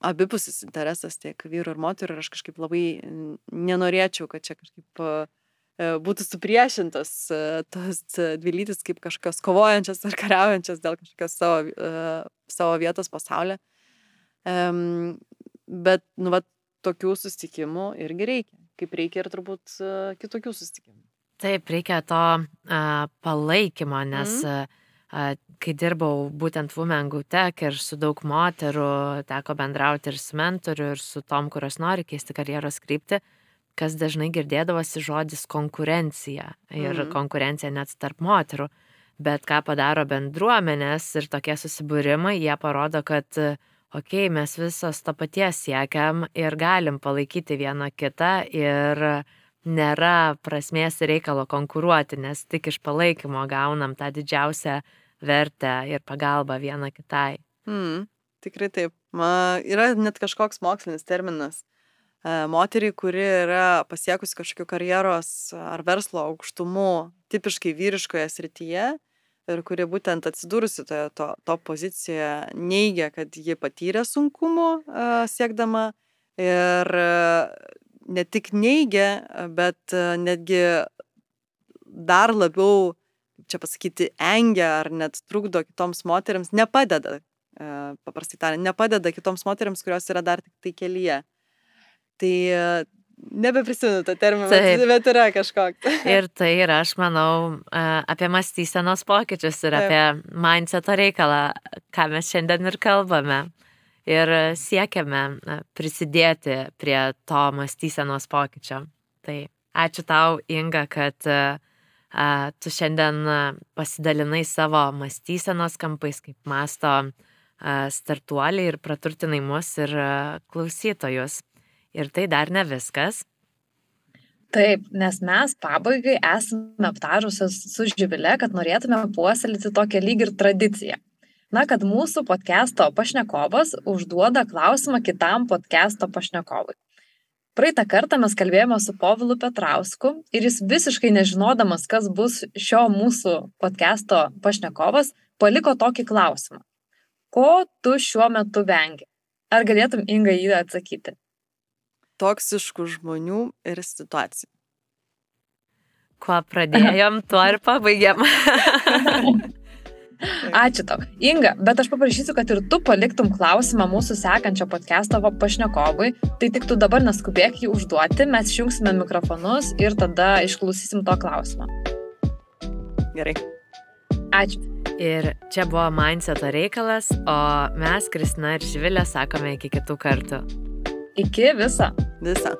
abipusis interesas tiek vyrų ir moterų ir aš kažkaip labai nenorėčiau, kad čia kažkaip būtų supriešintos tos dvi lytis kaip kažkokios kovojančios ar kariaujančios dėl kažkokios savo, savo vietos pasaulyje. Bet, nu, vat, tokių susitikimų irgi reikia, kaip reikia ir turbūt e, kitokių susitikimų. Taip, reikia to uh, palaikymo, nes mm. uh, kai dirbau būtent Women Go Tech ir su daug moterų, teko bendrauti ir su mentoriu, ir su tom, kurios nori keisti karjeros kryptį, kas dažnai girdėdavosi žodis konkurencija ir mm. konkurencija net tarp moterų. Bet ką padaro bendruomenės ir tokie susibūrimai, jie parodo, kad, okei, okay, mes visos to paties siekiam ir galim palaikyti vieną kitą ir nėra prasmės reikalo konkuruoti, nes tik iš palaikymo gaunam tą didžiausią vertę ir pagalbą viena kitai. Mm, tikrai taip. Ma, yra net kažkoks mokslinis terminas. E, moteriai, kuri yra pasiekusi kažkokiu karjeros ar verslo aukštumu tipiškai vyriškoje srityje, ir kuri būtent atsidūrusi toje to, to pozicijoje neigia, kad ji patyrė sunkumų uh, siekdama ir uh, ne tik neigia, bet uh, netgi dar labiau, čia pasakyti, engia ar net trukdo kitoms moteriams, nepadeda, uh, paprastai tariant, nepadeda kitoms moteriams, kurios yra dar tik tai kelyje. Tai Nebeprisimenu tą terminą, bet, bet yra kažkoks. ir tai yra, aš manau, apie mąstysenos pokyčius ir Taip. apie mindseto reikalą, ką mes šiandien ir kalbame. Ir siekiame prisidėti prie to mąstysenos pokyčio. Tai ačiū tau, Inga, kad tu šiandien pasidalinai savo mąstysenos kampais, kaip masto startuoliai ir praturtinai mus ir klausytojus. Ir tai dar ne viskas. Taip, nes mes pabaigai esame aptarusios su Živile, kad norėtume puoselėti tokią lyg ir tradiciją. Na, kad mūsų podcast'o pašnekovas užduoda klausimą kitam podcast'o pašnekovui. Praeitą kartą mes kalbėjome su Povilu Petrausku ir jis visiškai nežinodamas, kas bus šio mūsų podcast'o pašnekovas, paliko tokį klausimą. Ko tu šiuo metu vengi? Ar galėtum Inga jį atsakyti? toksiškų žmonių ir situacijų. Kuo pradėjom, tuo ir pabaigiam. Ačiū tau. Inga, bet aš paprašysiu, kad ir tu paliktum klausimą mūsų sekančio podcast'o pašnekovui. Tai tik tu dabar neskubėk jį užduoti, mes išjungsime mikrofonus ir tada išklausysim to klausimą. Gerai. Ačiū. Ir čia buvo Mindseto reikalas, o mes, Kristina ir Živilė, sakome iki kitų kartų. Iki visą. Visą.